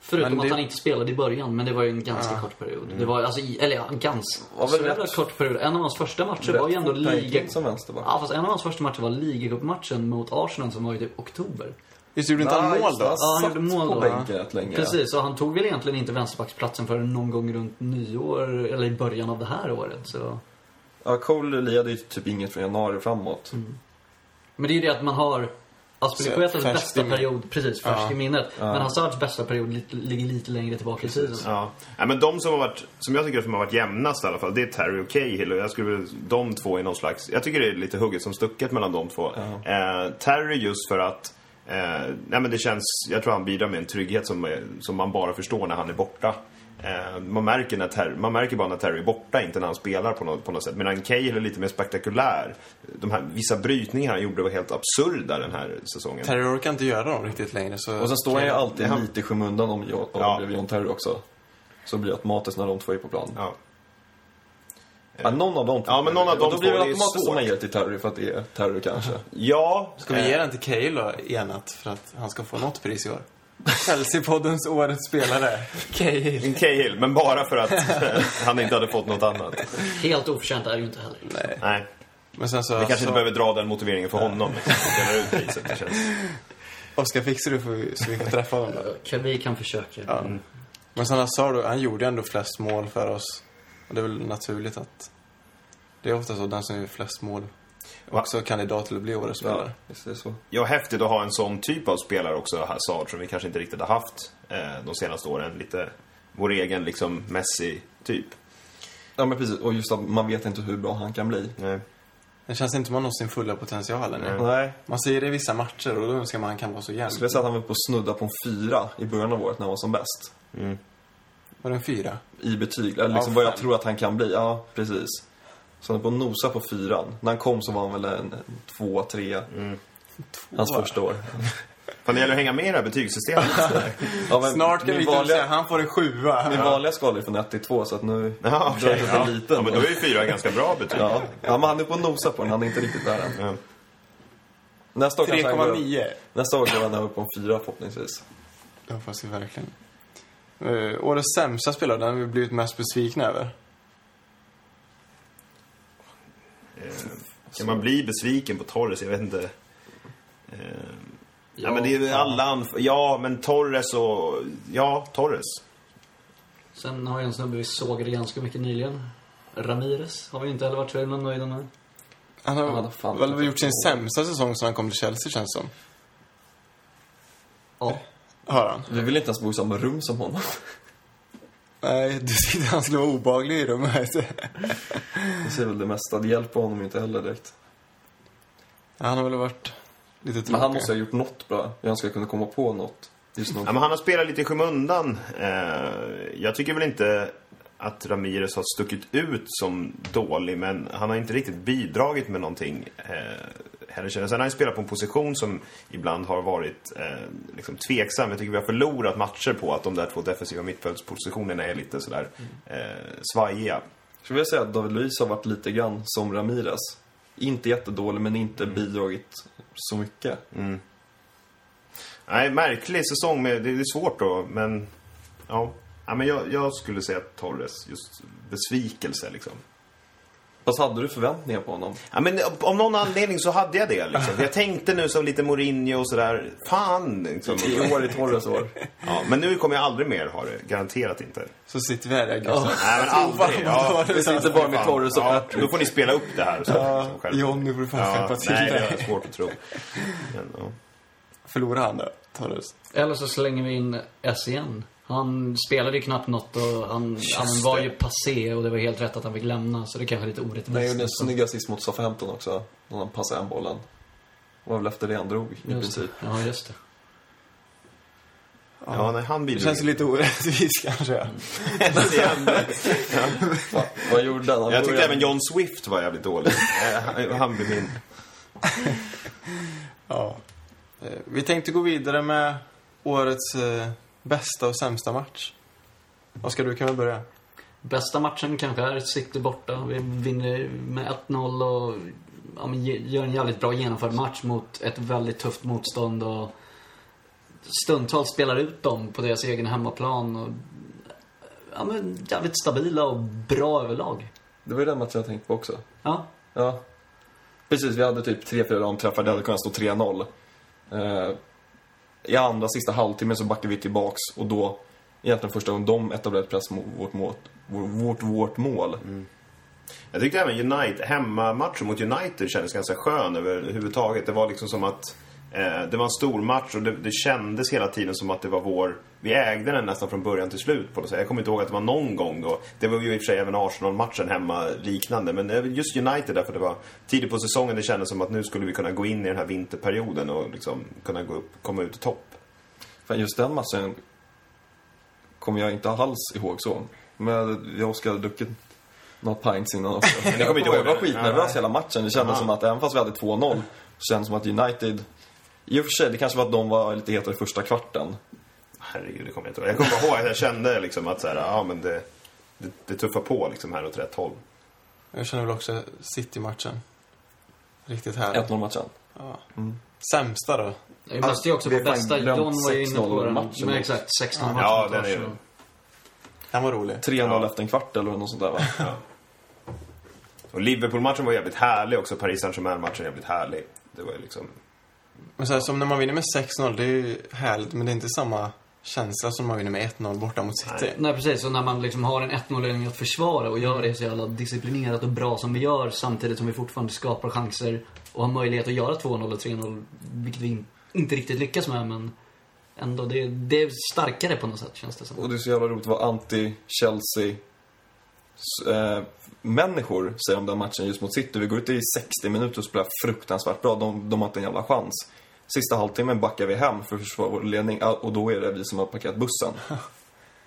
Förutom Men det- att han inte spelade i början, men det var ju en ganska kort period. Det var alltså, eller ja, en ganska, Var rätt- kort period. En av hans första matcher var ju ändå Rätt liga... som vänster va? Ja, fast en av hans första matcher var ligacupmatchen mot Arsenal som var i typ oktober. Visst gjorde inte han mål det. då? Ja, han gjorde mål då. bänken rätt länge. Precis, och han tog väl egentligen inte vänsterbacksplatsen förrän någon gång runt nyår, eller i början av det här året. Så. Ja, Cole lirade ju typ inget från januari framåt. Men det är ju det att man har Aspilicuetas Färskt bästa period, precis, färsk Ja. i minnet. Men Hazards bästa period li- ligger lite längre tillbaka i tiden. Ja. ja, men de som har varit, som jag tycker som har varit jämnast i alla fall, det är Terry och Cahill. Och jag skulle väl- de två är någon slags, jag tycker det är lite hugget som stucket mellan de två. Eh, Terry just för att, eh, nej men det känns, jag tror han bidrar med en trygghet som, som man bara förstår när han är borta. Eh, man, märker när Terry, man märker bara när Terry är borta, inte när han spelar på något, på något sätt. Medan Cahill är lite mer spektakulär. De här, vissa brytningar han gjorde var helt absurda den här säsongen. Terry orkar inte göra dem riktigt längre. Så Och sen står han ju alltid Ja. lite i skymundan om, om Ja. John Terry också. Så blir det automatiskt när de två är på plan. Ja. Ja, någon av dem. Ja, men någon av Och de Då blir det automatiskt som man ger till Terry för att det är Terry kanske. Ja, Ska vi ge den till Cale då, enat, för att han ska få något pris i år? Chelsea-poddens årets spelare, Cale. Cahill, men bara för att han inte hade fått något annat. Helt oförtjänt är det ju inte heller. Nej. Nej, Men sen så... vi kanske så inte behöver dra den motiveringen för honom. Vi delar ut priset, det känns... Oskar, fixar du för, så vi får träffa honom? Kan vi kan försöka. Ja. Men sen Hazard, han gjorde ändå flest mål för oss. Och det är väl naturligt att... Det är ofta så, den som gör flest mål? Också kandidat till att bli årets Ja, spelare. visst är det så. Ja, häftigt att ha en sån typ av spelare också, Hazard, som vi kanske inte riktigt har haft eh, de senaste åren. Lite vår egen, liksom, Messi-typ. Ja, men precis. Och just att man vet inte hur bra han kan bli. Nej. Det känns inte som man når sin fulla potential ännu. Nej. Nej. Man ser det i vissa matcher och då önskar man att han kan vara så jämn. Jag skulle säga att han var på att snudda på en fyra i början av året när han var som bäst. Var det en fyra? I betyg. Eller liksom Ja, vad jag tror att han kan bli. Ja, precis. Så han är på nosa på fyran. När han kom så var han väl en, en två, tre. Hans första år. Fan, det gäller att hänga med i det här betygssystemet. Ja, men Snart kan vi inte vanliga, säga han får en sjua. Min vanliga skala är från 1 till 2 så att nu Ja, drar okej. jag ja. liten. ja, men då är ju fyra ganska bra betyg. Ja. ja, men han är på nosa på den. Han är inte riktigt där än. Ja. Nästa år kanske han går, 3,9. nästa år går han över på en fyra förhoppningsvis. Det hoppas vi verkligen. Uh, årets sämsta spelare, den har vi blivit mest besvikna över. Kan man bli besviken på Torres? Jag vet inte. Eh, ja, men det är ju alla anf- Ja, men Torres och... Ja, Torres. Sen har jag en snubbe vi sågade ganska mycket nyligen. Ramirez har vi inte heller varit så himla nöjda med. Han har Ja, fan. väl gjort sin sämsta säsong sedan han kom till Chelsea, känns som. Ja. Har han? Vi vill inte ens bo i samma rum som honom. Nej, du tyckte han skulle vara obehaglig i rummet. Det säger väl det mesta. Det hjälper honom inte heller direkt. Han har väl varit lite tråkig. Men han måste ha gjort något bra. Jag önskar jag kunde komma på något. Just något. Ja, men han har spelat lite i skymundan. Eh, jag tycker väl inte att Ramirez har stuckit ut som dålig, men han har inte riktigt bidragit med någonting. Eh, heller. Sen har han spelat på en position som ibland har varit eh, liksom tveksam. Jag tycker vi har förlorat matcher på att de där två defensiva mittfältspositionerna är lite sådär eh, svajiga. Jag skulle vilja säga att David Luiz har varit lite grann som Ramirez. Inte jättedålig, men inte bidragit så mycket. Nej, märklig säsong. Med, det är svårt då, men... Ja, ja men jag, jag skulle säga att Torres, just besvikelse liksom. Fast hade du förväntningar på honom? Ja, men av någon anledning så hade jag det. Liksom. Jag tänkte nu som lite Mourinho och sådär. Fan! Liksom. I år, i Torres år. Ja, men nu kommer jag aldrig mer ha det. Garanterat inte. Så sitter vi här, ja, Gustav. Nej, men aldrig. Ja, Vi sitter bara med Torres och ja. Då får ni spela upp det här. Så, Ja, liksom, själv. John, nu får du fan ja, skärpa till Nej, det är svårt att tro. Men, ja. Förlorar han då, Torres? Eller så slänger vi in SCN. Han spelade ju knappt något och han, han var det. ju passé och det var helt rätt att han fick lämna. Så det kanske är lite orättvist. Men han gjorde en snygg assist mot Southampton också. När han passade en bollen. Det var väl efter det han drog, i Just det. princip. Ja, just det. ja, nej, han Det bidrog. känns ju lite orättvist kanske. Va, vad gjorde han? han Jag tyckte även John Swift var jävligt dålig. Eh, han- Han blev min... Ja. Eh, Vi tänkte gå vidare med årets eh, bästa och sämsta match. Oskar, du kan väl börja? Bästa matchen kanske är City borta. Vi vinner med 1-0 och ja, gör en jävligt bra genomförd match mot ett väldigt tufft motstånd och stundtals spelar ut dem på deras egen hemmaplan. Och, ja, men jävligt stabila och bra överlag. Det var ju den matchen jag tänkte på också. Ja, Ja. Precis, vi hade typ 3-4 ramträffar. Det hade kunnat stå 3-0. I andra sista halvtimmen så backar vi tillbaks och då, egentligen första gången de etablerar press mot vårt, mål, vårt, vårt, vårt mål. Mm. Jag tyckte även United, hemmamatchen mot United kändes ganska skön överhuvudtaget. Det var liksom som att det var en stor match och det, det kändes hela tiden som att det var vår... Vi ägde den nästan från början till slut på något sätt. Jag kommer inte ihåg att det var någon gång då. Det var ju i och för sig även Arsenal-matchen hemma liknande. Men eh, just United därför det var tidigt på säsongen det kändes som att nu skulle vi kunna gå in i den här vinterperioden och liksom kunna gå upp, komma ut i topp. För just den matchen kommer jag inte alls ihåg så. Men jag och Oskar hade druckit några pints innan också. Men jag kommer inte ihåg, jag var skitnervös hela matchen. Det kändes Ja. som att även fast vi hade 2-0 så kändes det som att United... I och för sig, det kanske var att de var lite hetare i första kvarten. Herregud, det kommer jag inte ihåg. Jag kommer bara ihåg att jag kände liksom att så här, ja men det, det, det tuffar på liksom här åt rätt håll. Jag känner väl också City-matchen. Riktigt härligt. 1-0-matchen. Ja. Sämsta då? Vi måste ju också på bästa, John var ju inne på 6-0 den. matchen Men exakt, 16 matchen Ja, den är ju-. Den var rolig. 3-0 Ja. efter en kvart eller något sånt där va? Och Liverpool-matchen var jävligt härlig också. Paris Saint-Germain-matchen jävligt härlig. Det var ju liksom... Men så här, som när man vinner med 6-0, det är ju härligt, men det är inte samma känsla som när man vinner med 1-0 borta mot City. Nej. Nej precis, och när man liksom har en 1-0-ledning att försvara och gör det så jävla disciplinerat och bra som vi gör samtidigt som vi fortfarande skapar chanser och har möjlighet att göra 2-0 och 3-0, vilket vi in- inte riktigt lyckas med men ändå, det, det är starkare på något sätt känns det som. Och det är så jävla roligt att vara anti-Chelsea eh, människor säger om den matchen just mot City. Vi går ut i 60 minuter och spelar fruktansvärt bra. De, de har inte en jävla chans. Sista halvtimmen backar vi hem för att försvara vår ledning och då är det vi som har parkerat bussen.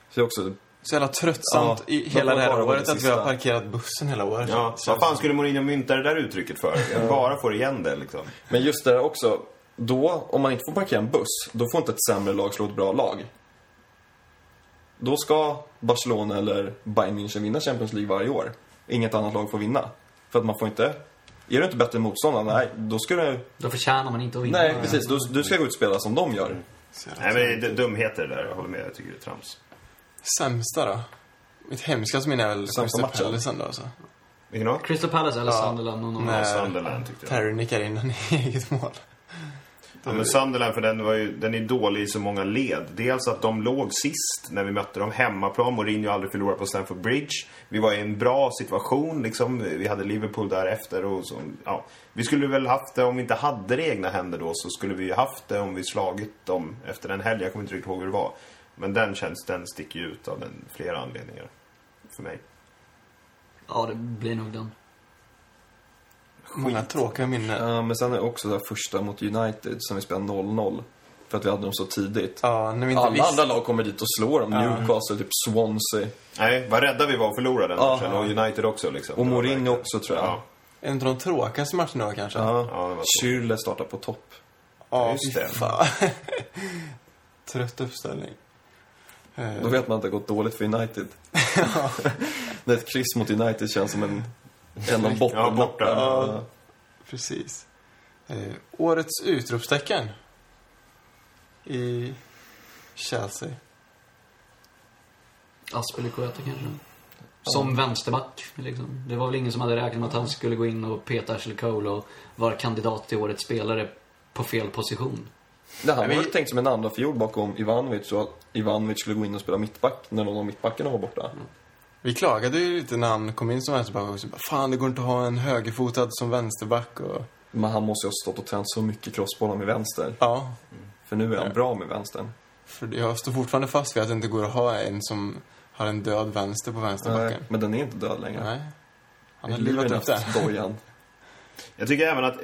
Så det är också... Så jävla tröttsamt Ja, i hela det här året det att vi har parkerat bussen hela året. Ja, vad fan skulle Mourinho mynta det där uttrycket för? Jag bara får igen det liksom. Men just det där också. Då, om man inte får parkera en buss, då får inte ett sämre lag slå ett bra lag. Då ska Barcelona eller Bayern München vinna Champions League varje år. Inget annat lag får vinna. För att man får inte... Är du inte bättre än motståndaren, nej, då ska du... Då förtjänar man inte att vinna. Nej, precis. Du, du ska gå ut och spela som de gör. Jävla Nej men det är dumheter där, jag håller med. Jag tycker det är trams. Sämsta då? Mitt hemskaste minne är väl Crystal matchen. Palace ändå alltså. Vilken då? Crystal Palace eller Ja. Sunderland, någon dem. Sunderland tyckte jag. Terry nickar in den i eget mål. Ja, men Sunderland, för den, var ju, den är dålig i så många led. Dels att de låg sist när vi mötte dem hemmaplan. Mourinho aldrig förlorat på Stamford Bridge. Vi var i en bra situation, liksom. Vi hade Liverpool därefter och så, ja. Vi skulle väl haft det, om vi inte hade det i egna händer då, så skulle vi ju haft det om vi slagit dem efter en helg. Jag kommer inte riktigt ihåg hur det var. Men den känns, den sticker ju ut av den, flera anledningar. För mig. Ja, det blir nog den. Många tråkiga minnen. Ja, men sen är det också det här första mot United som vi spelade 0-0. För att vi hade dem så tidigt. Ja, när vi inte Alla visste. andra lag kommer dit och slår dem. Ja. Newcastle, typ Swansea. Nej, vad rädda vi var att förlora den Ja. matchen. Och United också liksom. Och Mourinho också, tror jag. Ja, En av de tråkigaste matcherna kanske. Ja. ja. Schürrle startar på topp. Ja, just det. fan. Trött uppställning. Då vet man att det har gått dåligt för United. När ett kryss mot United känns som en, en av botten. Ja, borta. Ja. Precis. Eh, årets utropstecken i Chelsea. Aspelekueta kanske. Som vänsterback, liksom. Det var väl ingen som hade räknat med att han skulle gå in och peta Ashley Cole och vara kandidat till årets spelare på fel position. Det här Men var vi- ju tänkt som en andra fjol bakom Ivanovic så att Ivanovic skulle gå in och spela mittback när någon av mittbackarna var borta. Vi klagade ju lite när han kom in som vänsterback också. Bara, Fan, det går inte att ha en högerfotad som vänsterback och... Men han måste ju ha stått och tränat så mycket crossbollar med vänster. Ja, För nu är han bra med vänstern. för jag står fortfarande fast vid att det inte går att ha en som har en död vänster på Nej, vänsterbacken. men den är inte död längre. Nej. Han har livat upp dojan. Jag tycker även att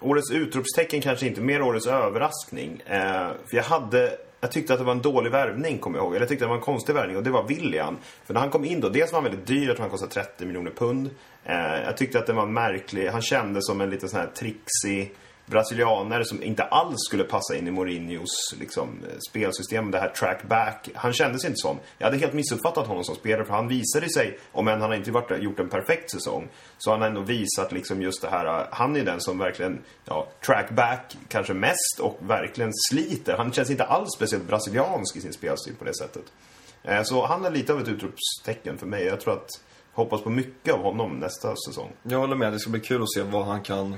årets utropstecken kanske inte mer årets överraskning. Eh, för jag hade... Jag tyckte att det var en dålig värvning, kommer jag ihåg. Eller jag tyckte att det var en konstig värvning och det var William. För när han kom in då, dels var han väldigt dyr, jag tror han kostade 30 miljoner pund. Eh, jag tyckte att det var märklig, han kändes som en lite sån här trixig brasilianare som inte alls skulle passa in i Mourinhos liksom, eh, spelsystem, det här track back. Han kändes inte som. Jag hade helt missuppfattat honom som spelare för han visade sig, om än han inte varit, gjort en perfekt säsong, så han har ändå visat liksom just det här, eh, han är den som verkligen, ja, track back kanske mest och verkligen sliter. Han känns inte alls speciellt brasiliansk i sin spelstil på det sättet. Eh, så han är lite av ett utropstecken för mig. Jag tror att, hoppas på mycket av honom nästa säsong. Jag håller med, det ska bli kul att se vad han kan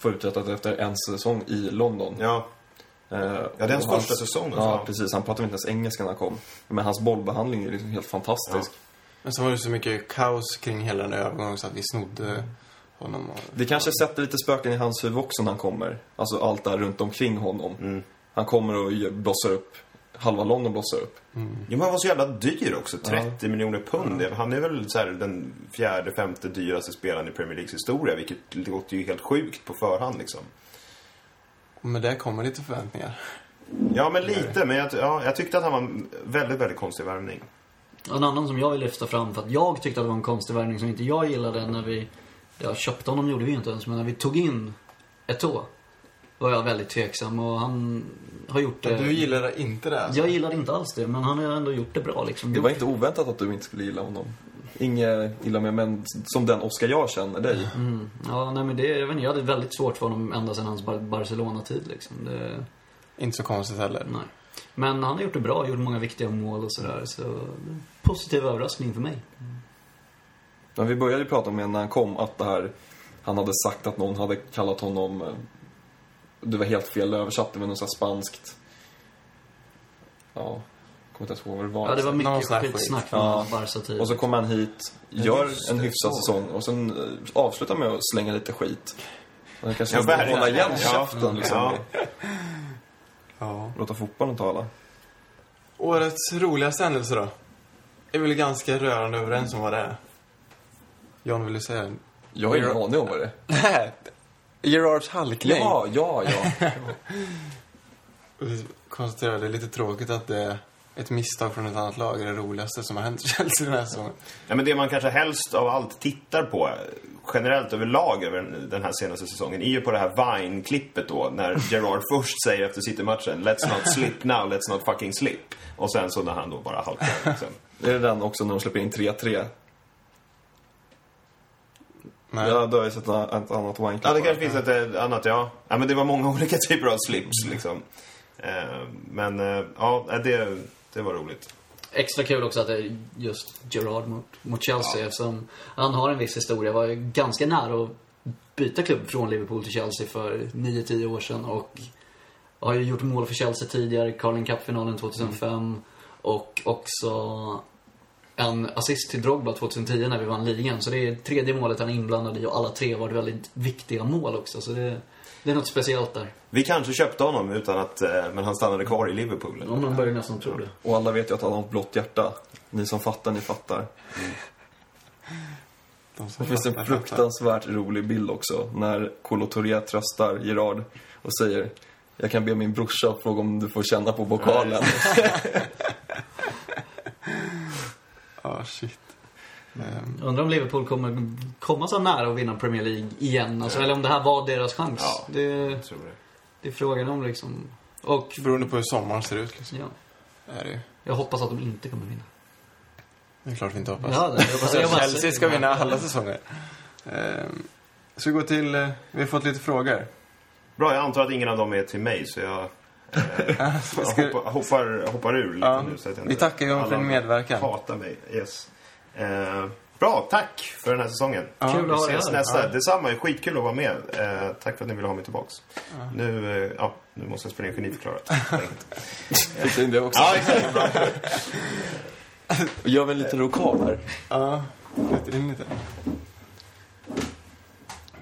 få uträttat efter en säsong i London. Ja, Eh, Ja, det är hans första säsong, Ja, alltså. precis. Han pratade inte ens engelska när han kom. Men hans bollbehandling är liksom helt fantastisk. Men så var det så mycket kaos kring hela den övergången så att vi snodde honom. Och, Det kanske sätter lite spöken i hans huvud också när han kommer. Alltså allt där runt omkring honom. Han kommer och blossar upp. Halva London blossar upp. Ja, men han var så jävla dyr också. 30 miljoner pund. Han är väl så här, den fjärde, femte dyraste spelaren i Premier Leagues historia. Vilket låter ju helt sjukt på förhand liksom. med det kommer lite förväntningar. Ja, men lite. Men jag, ja, jag tyckte att han var en väldigt, väldigt konstig värvning. En annan som jag vill lyfta fram för att jag tyckte att det var en konstig värvning som inte jag gillade när vi... Ja, köpte honom gjorde vi inte ens, men när vi tog in Eto'o var jag väldigt tveksam och han har gjort det... Du gillar inte det alltså? Jag gillade inte alls det, men han har ändå gjort det bra liksom. Det var inte oväntat att du inte skulle gilla honom. Inget illa med, men som den Oscar jag känner dig. Mm. Ja, nej men det, jag vet inte, jag hade väldigt svårt för honom ända sedan hans Bar- Barcelona-tid liksom. Det, Inte så konstigt heller. nej. Men han har gjort det bra, gjort många viktiga mål och sådär. Så, positiv överraskning för mig. Men vi började ju prata om när han kom att det här, han hade sagt att någon hade kallat honom, eh, det var helt fel översatt, det var något så här spanskt. Ja, kommer inte ens ihåg vad det var. Ja, det var mycket skitsnack Ja. Barca-tiden. Och så kommer han hit, gör en hyfsad säsong och sen eh, avslutar med att slänga lite skit. Han kanske Ja, hålla igen Ja. käften liksom. Ja. Ja. Låta fotbollen tala. Årets roligaste händelse då? Är väl ganska rörande överens om vad det är. John, vill du säga? Jag har ingen aning om vad det är. Gerards halkning. Ja, ja, ja. Vi konstaterar det är lite tråkigt att det är ett misstag från ett annat lag är det roligaste som har hänt Chelsea den här säsongen. Ja, men det man kanske helst av allt tittar på generellt överlag över den- den här senaste säsongen är ju på det här Vine-klippet då när Gerard först säger efter City-matchen Let's not slip now, let's not fucking slip. Och sen så när han då bara halkar. Liksom. Är det den också när de släpper in 3-3? Nej. Ja, då har jag sett ett annat wanklipp. Ja, det kanske finns ett eh, annat, ja. Ja, men det var många olika typer av slips liksom. Eh, Men eh, ja, det, det var roligt. Extra kul också att det är just Gerard mot, mot Chelsea eftersom han har en viss historia. Var ju ganska nära att byta klubb från Liverpool till Chelsea för 9-10 år sedan och har ju gjort mål för Chelsea tidigare, Carling Cup-finalen 2005 och också en assist till Drogba 2010 när vi vann ligan. Så det är tredje målet han är inblandad i och alla tre var väldigt viktiga mål också. Så det, det är något speciellt där. Vi kanske köpte honom utan att, eh, men han stannade kvar i Liverpool. Om man börjar nästan tro det. Och alla vet ju att han har ett blått hjärta. Ni som fattar, ni fattar. De som Det finns en fruktansvärt rolig bild också. När Kolo Touré tröstar Gerard och säger Jag kan be min brorsa fråga om du får känna på pokalen. Ja, shit. Jag undrar om Liverpool kommer komma så nära att vinna Premier League igen. Alltså, eller om det här var deras chans. Ja. Det, Jag tror det. det är frågan om liksom. Och beroende på hur sommaren ser ut liksom. ja, Är det jag hoppas att de inte kommer vinna. Det är klart vi inte hoppas. Ja, det, jag hoppas, jag bara Chelsea ska vinna alla säsonger. Ehm, ska vi gå till... eh, Vi har fått lite frågor. Bra, jag antar att ingen av dem är till mig så jag Ska- hoppar, hoppar, hoppar ur lite Ja, nu. Så att jag vi inte- tackar Johan för din medverkan. hatar mig. Yes. Eh, bra, tack för den här säsongen. Ja, Kul Vi att ha ses nästa. Ja. Detsamma, skitkul att vara med. Eh, tack för att ni ville ha mig tillbaks. Nu, eh, ja, nu måste jag spela in geniförklarat. Fick in det också. ja, exakt. Bra. Gör vi en liten rokad här? Ja, flyttar in lite.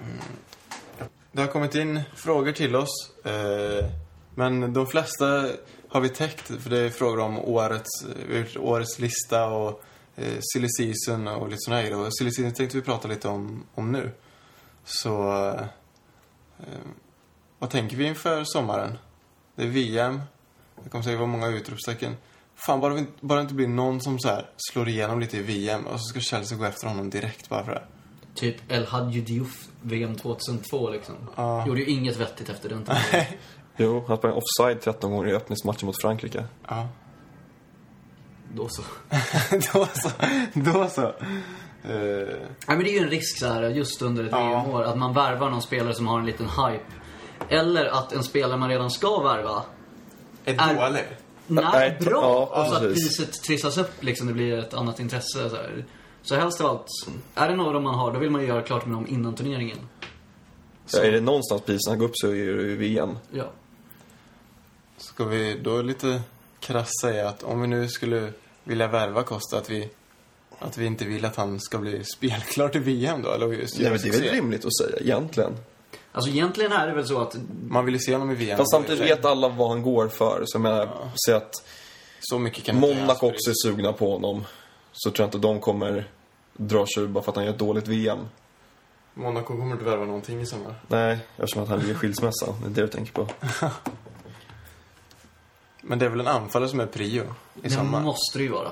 Mm. Det har kommit in frågor till oss. Eh, men de flesta har vi täckt, för det är frågor om årets, årets lista och eh, silly season och lite såna grejer. Och silly season tänkte vi prata lite om, om nu. Så, eh, vad tänker vi inför sommaren? Det är VM. Det kommer säkert vara många utropstecken. Fan, bara, vi, bara det inte blir någon som så här slår igenom lite i VM och så ska Chelsea gå efter honom direkt bara för det. Typ El Hadji Diouf VM 2002 liksom. Ja. Gjorde ju inget vettigt efter den tiden. Jo, han sprang offside 13 gånger i öppningsmatchen mot Frankrike. Ja. Då så. då så. Då så. Eh, Nej men det är ju en risk så här just under ett Ja. VM-år att man värvar någon spelare som har en liten hype. Eller att en spelare man redan ska värva är Är- dålig. Nej, Nej, bra! ja, och så att priset trissas upp liksom, det blir ett annat intresse. Så, här. så helst av allt, är det några man har, då vill man ju göra klart med dem innan turneringen. Ja, är det någonstans priserna går upp så är det ju VM. Ja. Ska vi då lite krasst säga att om vi nu skulle vilja värva Costa att vi Att vi inte vill att han ska bli spelklar till VM då, eller just Nej, men det är väl rimligt att säga, egentligen. Alltså egentligen är det väl så att Man vill ju se honom i VM. Fast samtidigt vet alla vad han går för. Så jag menar, säg att Så mycket kan Monaco också är sugna på honom. Så tror jag inte de kommer dra sig bara för att han gör ett dåligt VM. Monaco kommer inte värva någonting i sommar. Nej, eftersom att han ligger skilsmässa. Det är det du tänker på. Men det är väl en anfallare som är prio i det sommar. måste det ju vara.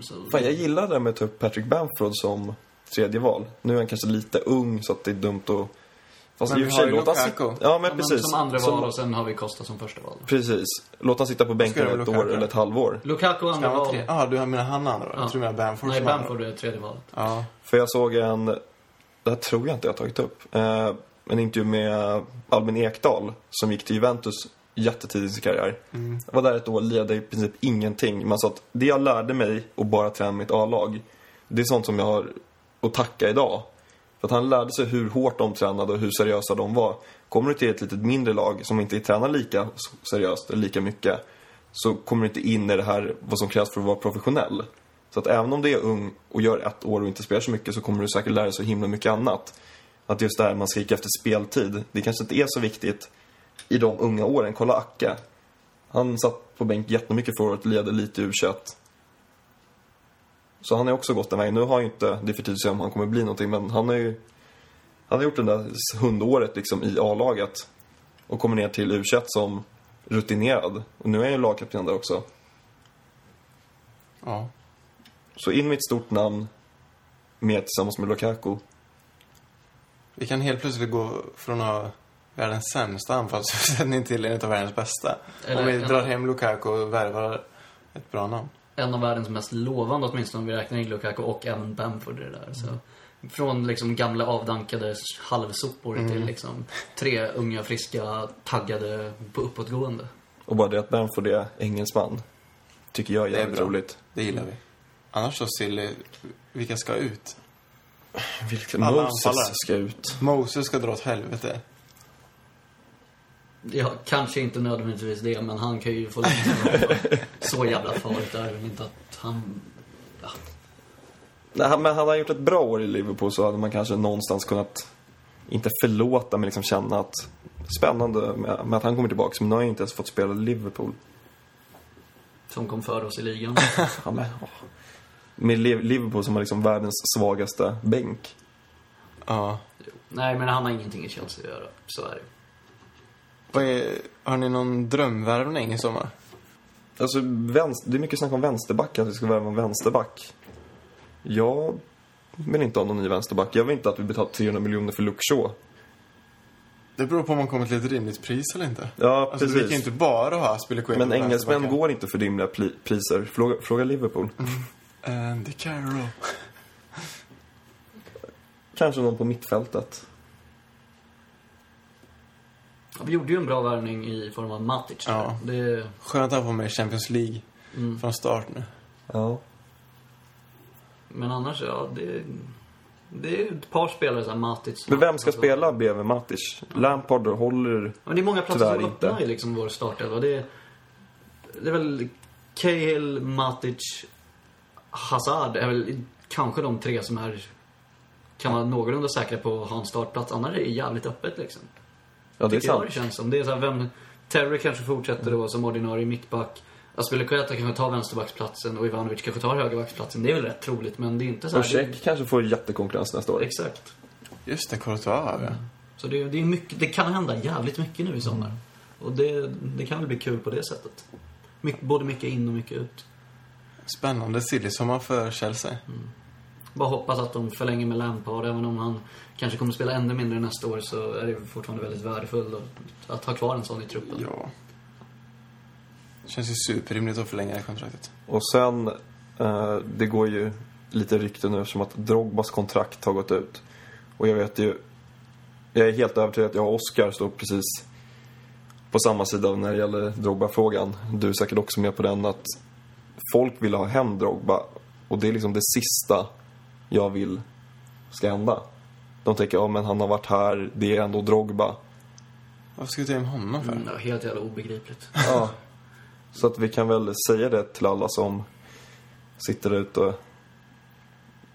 Så, Fan, jag gillar det med upp Patrick Bamford som tredje val. Nu är han kanske lite ung så att det är dumt att... Fast Men i och vi för sig, har ju låt han Lukaku. sitta... Ja, men Ja, men precis. Som andra Som- val och sen har vi Costa som första val. Precis. Låt han sitta på bänken ett Lukaku. år eller ett halvår. Lukaku andra val. tre? Ja, du menar han andra? Ja. Jag tror du menar Bamford Nej, som andra. Bamford är tredje valet. Ja. För jag såg en, det här tror jag inte jag har tagit upp, eh, en intervju med Albin Ekdal som gick till Juventus jättetidigt i sin karriär. Jag var där ett år, lirade i princip ingenting. Man sa att det jag lärde mig att bara träna mitt A-lag, det är sånt som jag har att tacka idag. För att han lärde sig hur hårt de tränade och hur seriösa de var. Kommer du till ett litet mindre lag som inte tränar lika seriöst eller lika mycket så kommer du inte in i det här, vad som krävs för att vara professionell. Så att även om du är ung och gör ett år och inte spelar så mycket så kommer du säkert lära dig så himla mycket annat. Att just det här man skriker efter speltid, det kanske inte är så viktigt i de unga åren. Kolla Acke. Han satt på bänk jättemycket förra året, ledde lite u Så han har också gått den vägen. Nu har han ju inte, det är för tidigt att om han kommer bli någonting, men han har ju han har gjort det där hundåret liksom i A-laget och kommer ner till u som rutinerad. Och nu är han ju lagkapten där också. ja. Så in med ett stort namn med tillsammans med Lukaku. Vi kan helt plötsligt gå från att ha världens sämsta anfallsuppsättning till en av världens bästa. Eller Om vi en- drar hem Lukaku och värvar ett bra namn. En av världens mest lovande åtminstone om vi räknar in Lukaku och även Bamford i det där. Så. Från liksom gamla avdankade halvsopor Mm. till liksom tre unga, friska, taggade på uppåtgående. Och bara det att Bamford är engelsman tycker jag är Det är jävligt bra. roligt. Det gillar vi. Annars så Silly, vilka ska ut? Vilken Alla Moses anfallare. ska ut. Moses ska dra åt helvete. Ja, kanske inte nödvändigtvis det, men han kan ju få lämna. Så jävla farligt är det inte att han... Nej, han- men hade han gjort ett bra år i Liverpool så hade man kanske någonstans kunnat, inte förlåta, men liksom känna att spännande med, med att han kommer tillbaka. Men nu har jag inte ens fått spela i Liverpool. Som kom före oss i ligan. Ja, men, åh. Med Liv- Liverpool som har liksom världens svagaste bänk. Ja. Nej, men han har ingenting i Chelsea att göra. Så är det. Vad är, har ni någon drömvärvning i sommar? Alltså, vänster, det är mycket snack om vänsterback, att vi ska värva en vänsterback. Jag vill inte ha någon ny vänsterback. Jag vill inte att vi betalar 300 miljoner för Luke Shaw. Det beror på om man kommer till ett rimligt pris eller inte. Ja, Alltså, vi precis. kan inte bara ha Aspilicueta Men engelsmän går inte för rimliga priser. Fråga, fråga Liverpool. Andy Carroll. Kanske någon på mittfältet. Ja, Vi gjorde ju en bra värvning i form av Matic. Ja. Det, Skönt att få med i Champions League mm. från start nu. Ja. Men annars, ja, det... Det är ett par spelare så här, Matic. Men vem ska spela bredvid Matic? Lampard håller... Men det är många platser som inte. öppnar i liksom vår startelva. Det är, det är väl Cahill, Matic, Hazard är väl kanske de tre som är kan vara någorlunda säkra på att ha en startplats. Annars är det jävligt öppet liksom. Ja, det är Tycker jag sant. det känns som. Det är så här, vem... Terry kanske fortsätter då som ordinarie mittback. Aspilicueta kanske tar vänsterbacksplatsen och Ivanovic kanske tar högerbacksplatsen. Det är väl rätt troligt, men det är inte så här... Och Check kanske får jättekonkurrens nästa år. Exakt. Just det, Courtois vi. Så det, det, är mycket, det kan hända jävligt mycket nu i sommar. Och det, det kan väl bli kul på det sättet. Både mycket in och mycket ut. Spännande silly-sommar för Chelsea. Bara hoppas att de förlänger med Lampard. Även om han kanske kommer spela ännu mindre nästa år så är det fortfarande väldigt värdefullt att, ha kvar en sån i truppen. Ja. Känns ju superrimligt att förlänga det kontraktet. Och sen, eh, det går ju lite rykten nu eftersom att Drogbas kontrakt har gått ut. Och jag vet ju, jag är helt övertygad att jag och Oscar står precis på samma sida när det gäller Drogba-frågan. Du är säkert också med på den att folk vill ha hem Drogba. Och det är liksom det sista jag vill ska hända. De tänker, ja men han har varit här, det är ändå Drogba. Varför ska vi ta hem honom för? Mm, ja, helt jävla obegripligt. Ja. Så att vi kan väl säga det till alla som sitter ute och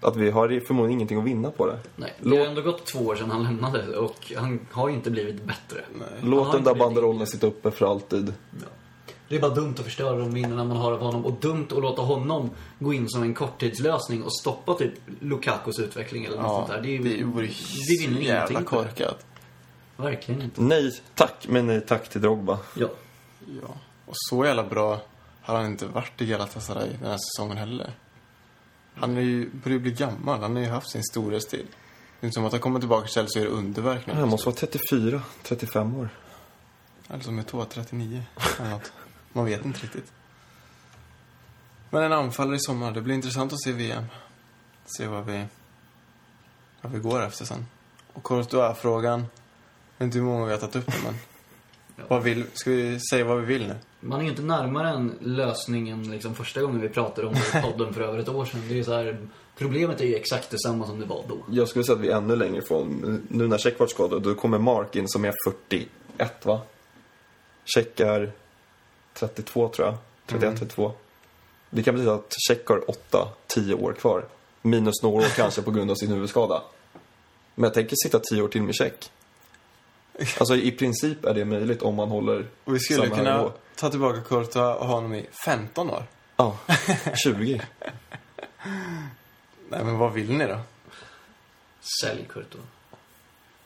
att vi har förmodligen ingenting att vinna på det. Nej, det har ändå gått två år sedan han lämnade och han har ju inte blivit bättre. Han Låt den där banderollen sitta uppe för alltid. Det är bara dumt att förstöra de minnena man har av honom och dumt att låta honom gå in som en korttidslösning och stoppa typ Lukakos utveckling eller något Ja, sånt där. Det, är, det vore vinner så jävla korkat. Verkligen inte. Nej, tack, men nej tack till Drogba. Ja. Ja. Och så jävla bra har han inte varit i Galatasaray den här säsongen heller. Han är ju, börjar bli gammal. Han har ju haft sin storhetstid. Det är inte som att han kommer tillbaka till Chelsea och gör underverk nu. Han måste vara 34, 35 år. Eller som är 39 eller något. Man vet inte riktigt. Men en anfallare i sommar. Det blir intressant att se VM. Se vad vi, vad vi går efter sen. Och Courtois-frågan. Jag vet inte hur många vi har tagit upp det, men... Vad vill, ska vi säga vad vi vill nu? Man är ju inte närmare en lösning än liksom första gången vi pratade om det i podden för över ett år sedan. Det är så här, problemet är ju exakt detsamma som det var då. Jag skulle säga att vi är ännu längre ifrån. Nu när Check vart skadad, då kommer Mark in som är 41 va? Check är 32 tror jag. 31, 32. Det kan betyda att Check har 8-10 år kvar. Minus några år kanske på grund av sin huvudskada. Men jag tänker sitta 10 år till med Check. Alltså i princip är det möjligt om man håller Och vi skulle samma kunna nivå. ta tillbaka Courtois och ha honom i 15 år. Ja, 20. Nej, men vad vill ni då? Sälj Courtois.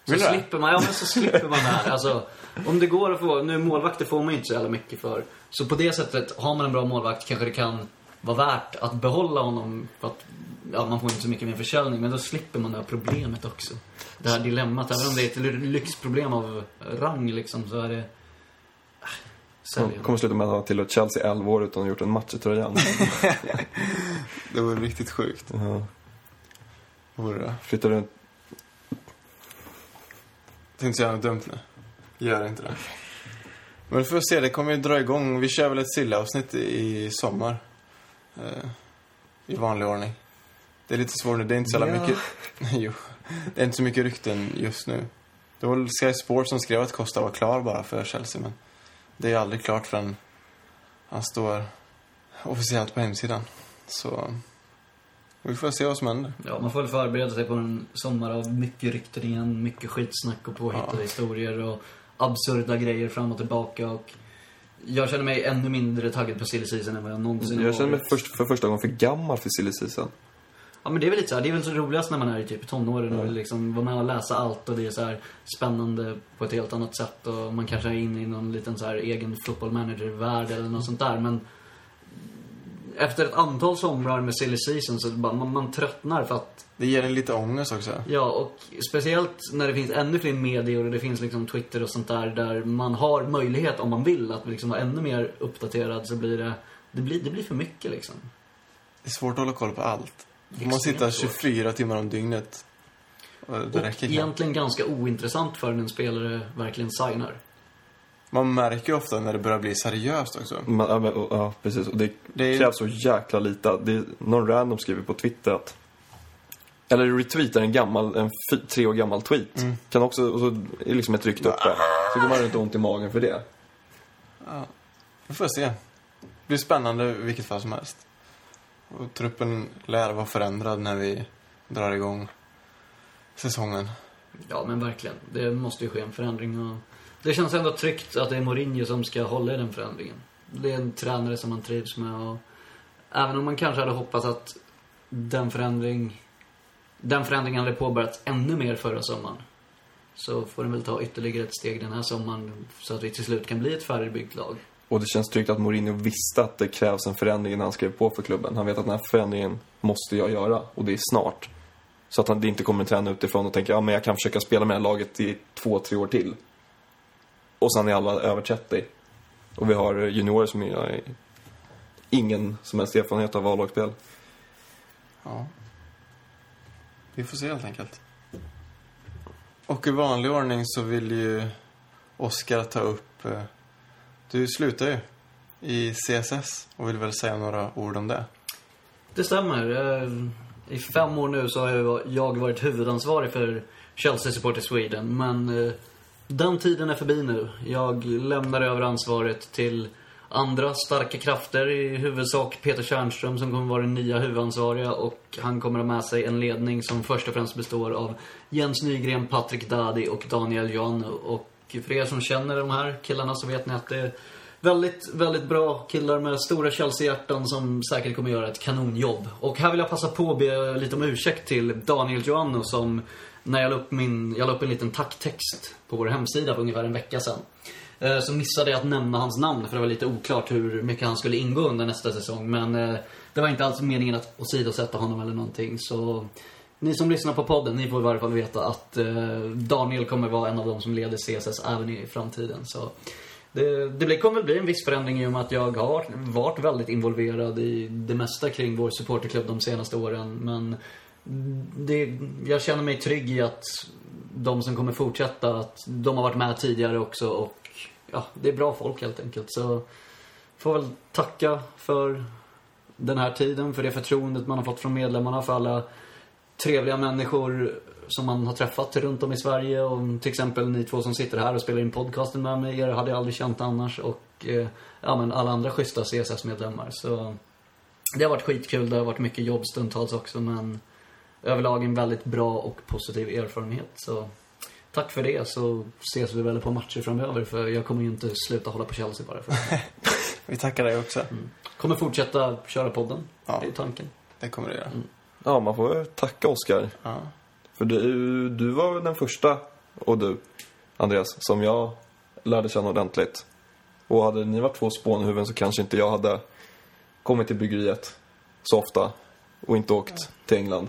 Så Vill slipper man, ja men så slipper man det här. Alltså, om det går att få, nu målvakter får man ju inte så jävla mycket för. Så på det sättet, har man en bra målvakt kanske det kan vara värt att behålla honom. För att, ja man får inte så mycket mer försäljning, men då slipper man det här problemet också. Det här dilemmat, även om det är ett lyxproblem av rang liksom, så är det... Äh, Sälj kommer sluta med att han tillhört Chelsea 11 år utan att ha gjort en match i tröjan. Det vore riktigt sjukt. Ja. Vore det. Flyttar runt. Jag tänkte säga något dumt nu. Gör inte det. Men får se, det kommer ju dra igång. Vi kör väl ett sillavsnitt i sommar. Eh, I vanlig ordning. Det är lite svårt nu, det är inte så jävla Ja. mycket... jo. Det är inte så mycket rykten just nu. Det var Sky Sport som skrev att Costa var klar bara för Chelsea, men det är aldrig klart förrän han står officiellt på hemsidan. Så vi får se vad som händer. Ja, man får väl förbereda sig på en sommar av mycket rykten igen, mycket skitsnack och påhittade Ja. historier och absurda grejer fram och tillbaka och jag känner mig ännu mindre taggad på silly season än vad jag någonsin har Jag känner mig först, för första gången för gammal för silly season. Ja men det är väl lite så här, det är väl så roligast när man är i typ tonåren och liksom vara med och läsa allt och det är så här spännande på ett helt annat sätt och man kanske är inne i någon liten så här egen football manager-värld eller något sånt där men efter ett antal somrar med silly season så bara, man, man tröttnar för att Det ger en lite ångest också. Ja, och speciellt när det finns ännu fler medier och det finns liksom Twitter och sånt där, där man har möjlighet om man vill att liksom vara ännu mer uppdaterad så blir det, det blir, det blir för mycket liksom. Det är svårt att hålla koll på allt. Man sitter svårt. 24 timmar om dygnet. Och det Och räcker egentligen ganska ointressant för en spelare verkligen signar. Man märker ofta när det börjar bli seriöst också. Man, ja, men, och- ja, precis. Och det, Det är- krävs så jäkla lite. Det är, någon random skriver på Twitter att... Eller retweetar en gammal, en tre år gammal tweet. Mm. Kan också, och så är liksom ett rykte uppe. Så går man runt ont i magen för det. Ja. Vi får se. Det blir spännande i vilket fall som helst. Och truppen lär vara förändrad när vi drar igång säsongen. Ja, men verkligen. Det måste ju ske en förändring och det känns ändå tryggt att det är Mourinho som ska hålla i den förändringen. Det är en tränare som man trivs med och även om man kanske hade hoppats att den förändring den förändringen hade påbörjats ännu mer förra sommaren. Så får den väl ta ytterligare ett steg den här sommaren så att vi till slut kan bli ett färdigbyggt lag. Och det känns tryggt att Mourinho visste att det krävs en förändring när han skrev på för klubben. Han vet att den här förändringen måste jag göra och det är snart. Så att han det inte kommer en tränare utifrån och tänker ja men jag kan försöka spela med det här laget i två, tre år till. Och sen är alla över 30. Och vi har juniorer som har ingen som helst erfarenhet av A-lagsspel. Ja. Vi får se helt enkelt. Och i vanlig ordning så vill ju Oskar ta upp... eh, Du slutar ju i CSS och vill väl säga några ord om det. Det stämmer. Eh, I fem år nu så har jag- jag varit huvudansvarig för Chelsea Supporter Sweden. Men eh, den tiden är förbi nu. Jag lämnar över ansvaret till andra starka krafter, i huvudsak Peter Tjärnström som kommer vara den nya huvudansvariga och han kommer ha med sig en ledning som först och främst består av Jens Nygren, Patrik Dadi och Daniel Janu. Och för er som känner de här killarna så vet ni att det är väldigt, väldigt bra killar med stora Chelsea-hjärtan som säkert kommer göra ett kanonjobb. Och här vill jag passa på att be lite om ursäkt till Daniel Joannou som när jag la upp, min, jag la upp en liten tacktext på vår hemsida för ungefär en vecka sedan. Eh, så missade jag att nämna hans namn för det var lite oklart hur mycket han skulle ingå under nästa säsong. Men eh, det var inte alls meningen att åsidosätta honom eller någonting. Så ni som lyssnar på podden, ni får i varje fall veta att eh, Daniel kommer vara en av de som leder CSS även i framtiden. Så det, det kommer väl bli en viss förändring i och med att jag har varit väldigt involverad i det mesta kring vår supporterklubb de senaste åren. Men det, jag känner mig trygg i att de som kommer fortsätta, att de har varit med tidigare också och ja, det är bra folk helt enkelt. Så får väl tacka för den här tiden, för det förtroendet man har fått från medlemmarna, för alla trevliga människor som man har träffat runt om i Sverige. Och till exempel ni två som sitter här och spelar in podcasten med mig, er hade jag aldrig känt annars. Och eh, ja, men alla andra schyssta CSS-medlemmar. Så det har varit skitkul, det har varit mycket jobb stundtals också, men överlag en väldigt bra och positiv erfarenhet. Så tack för det, så ses vi väl på matcher framöver, för jag kommer ju inte sluta hålla på Chelsea bara för det. Vi tackar dig också. Kommer fortsätta köra podden, Ja. det är tanken. Det kommer du göra. Ja, man får tacka Oskar. Ja. För du, du var den första, och du, Andreas, som jag lärde känna ordentligt. Och hade ni varit två spånhuvuden så kanske inte jag hade kommit till bryggeriet så ofta och inte åkt till England.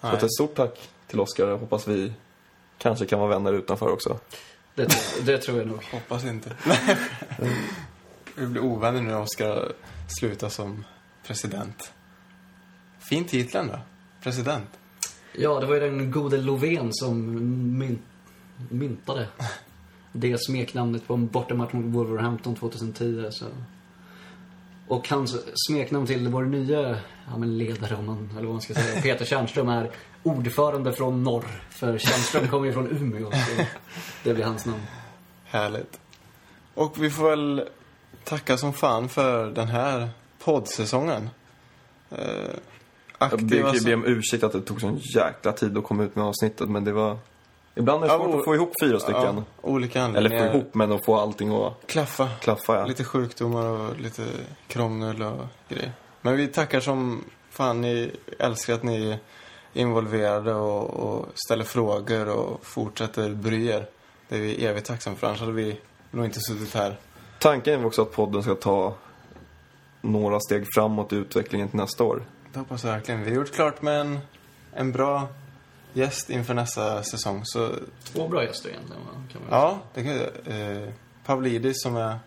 Så Nej. att ett stort tack till Oskar. Jag hoppas vi kanske kan vara vänner utanför också. Det, det tror jag nog. Hoppas inte. Vi blir ovänner nu när Oskar slutar som president. Fin titel ändå. President. Ja, det var ju den gode Lovén som mynt, myntade det smeknamnet på en bortamatch mot Wolverhampton 2010. Så. Och hans smeknamn till vår nya ja, men ledare, om man, eller vad man ska säga, Peter Tjärnström är ordförande från norr. För Tjärnström kommer ju från Umeå, så det blir hans namn. Härligt. Och vi får väl tacka som fan för den här poddsäsongen. Eh, Jag ber aktiva ju be som... om ursäkt att det tog sån jäkla tid att komma ut med avsnittet, men det var... Ibland är det Ja, svårt att få ihop fyra stycken. Ja, olika Eller anledningar. få ihop, men att få allting att Klaffa. klaffa, ja. Lite sjukdomar och lite krångel och grejer. Men vi tackar som fan. Ni älskar att ni är involverade och, och ställer frågor och fortsätter bry er. Det är vi evigt tacksamma för. Annars hade vi nog inte suttit här. Tanken är också att podden ska ta några steg framåt i utvecklingen till nästa år. Det hoppas jag verkligen. Vi har gjort klart med en, en bra gäst inför nästa säsong. Så Två bra gäster egentligen, kan man ja, det kan eh, Pavlidis som är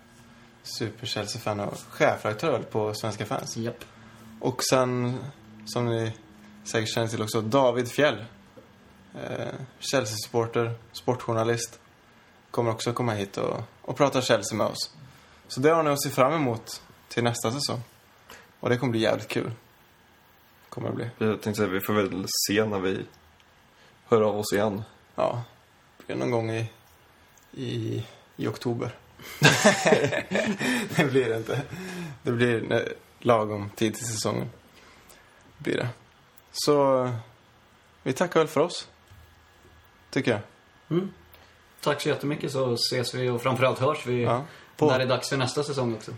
super Chelsea-fan och chefredaktör på Svenska fans. Japp. Och sen, som ni säkert känner till också, David Fjell. Eh, Chelsea-supporter, sportjournalist. Kommer också komma hit och, och prata Chelsea med oss. Så det har ni att se fram emot till nästa säsong. Och det kommer bli jävligt kul. Kommer det bli. Jag tänkte säga, vi får väl se när vi hör av oss igen. Ja, det någon gång i, i, i oktober. det blir det inte. Det blir lagom tid till säsongen. Blir det. Så vi tackar väl för oss. Tycker jag. Mm. Tack så jättemycket så ses vi och framförallt hörs vi Ja. På. när det är dags för nästa säsong också.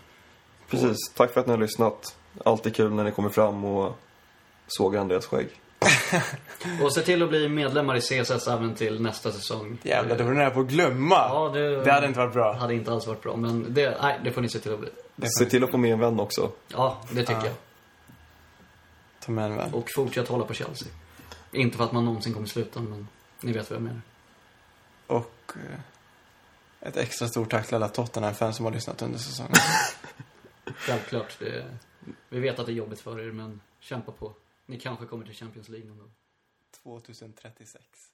Precis. Tack för att ni har lyssnat. Alltid kul när ni kommer fram och sågar Andreas skägg. Och se till att bli medlemmar i CSS även till nästa säsong. Jävlar, det var du nära på att glömma. Ja, det, Det hade inte varit bra. hade inte alls varit bra. Men det, nej, det får ni se till att bli. Se till att få med en vän också. Ja, det tycker Ja. jag. ta med en vän. Och fortsätt hålla på Chelsea. Inte för att man någonsin kommer sluta, men ni vet vad jag menar. Och eh, ett extra stort tack till alla Tottenham-fans som har lyssnat under säsongen. Självklart. Det, vi vet att det är jobbigt för er, men kämpa på. Ni kanske kommer till Champions League någon gång. 2036.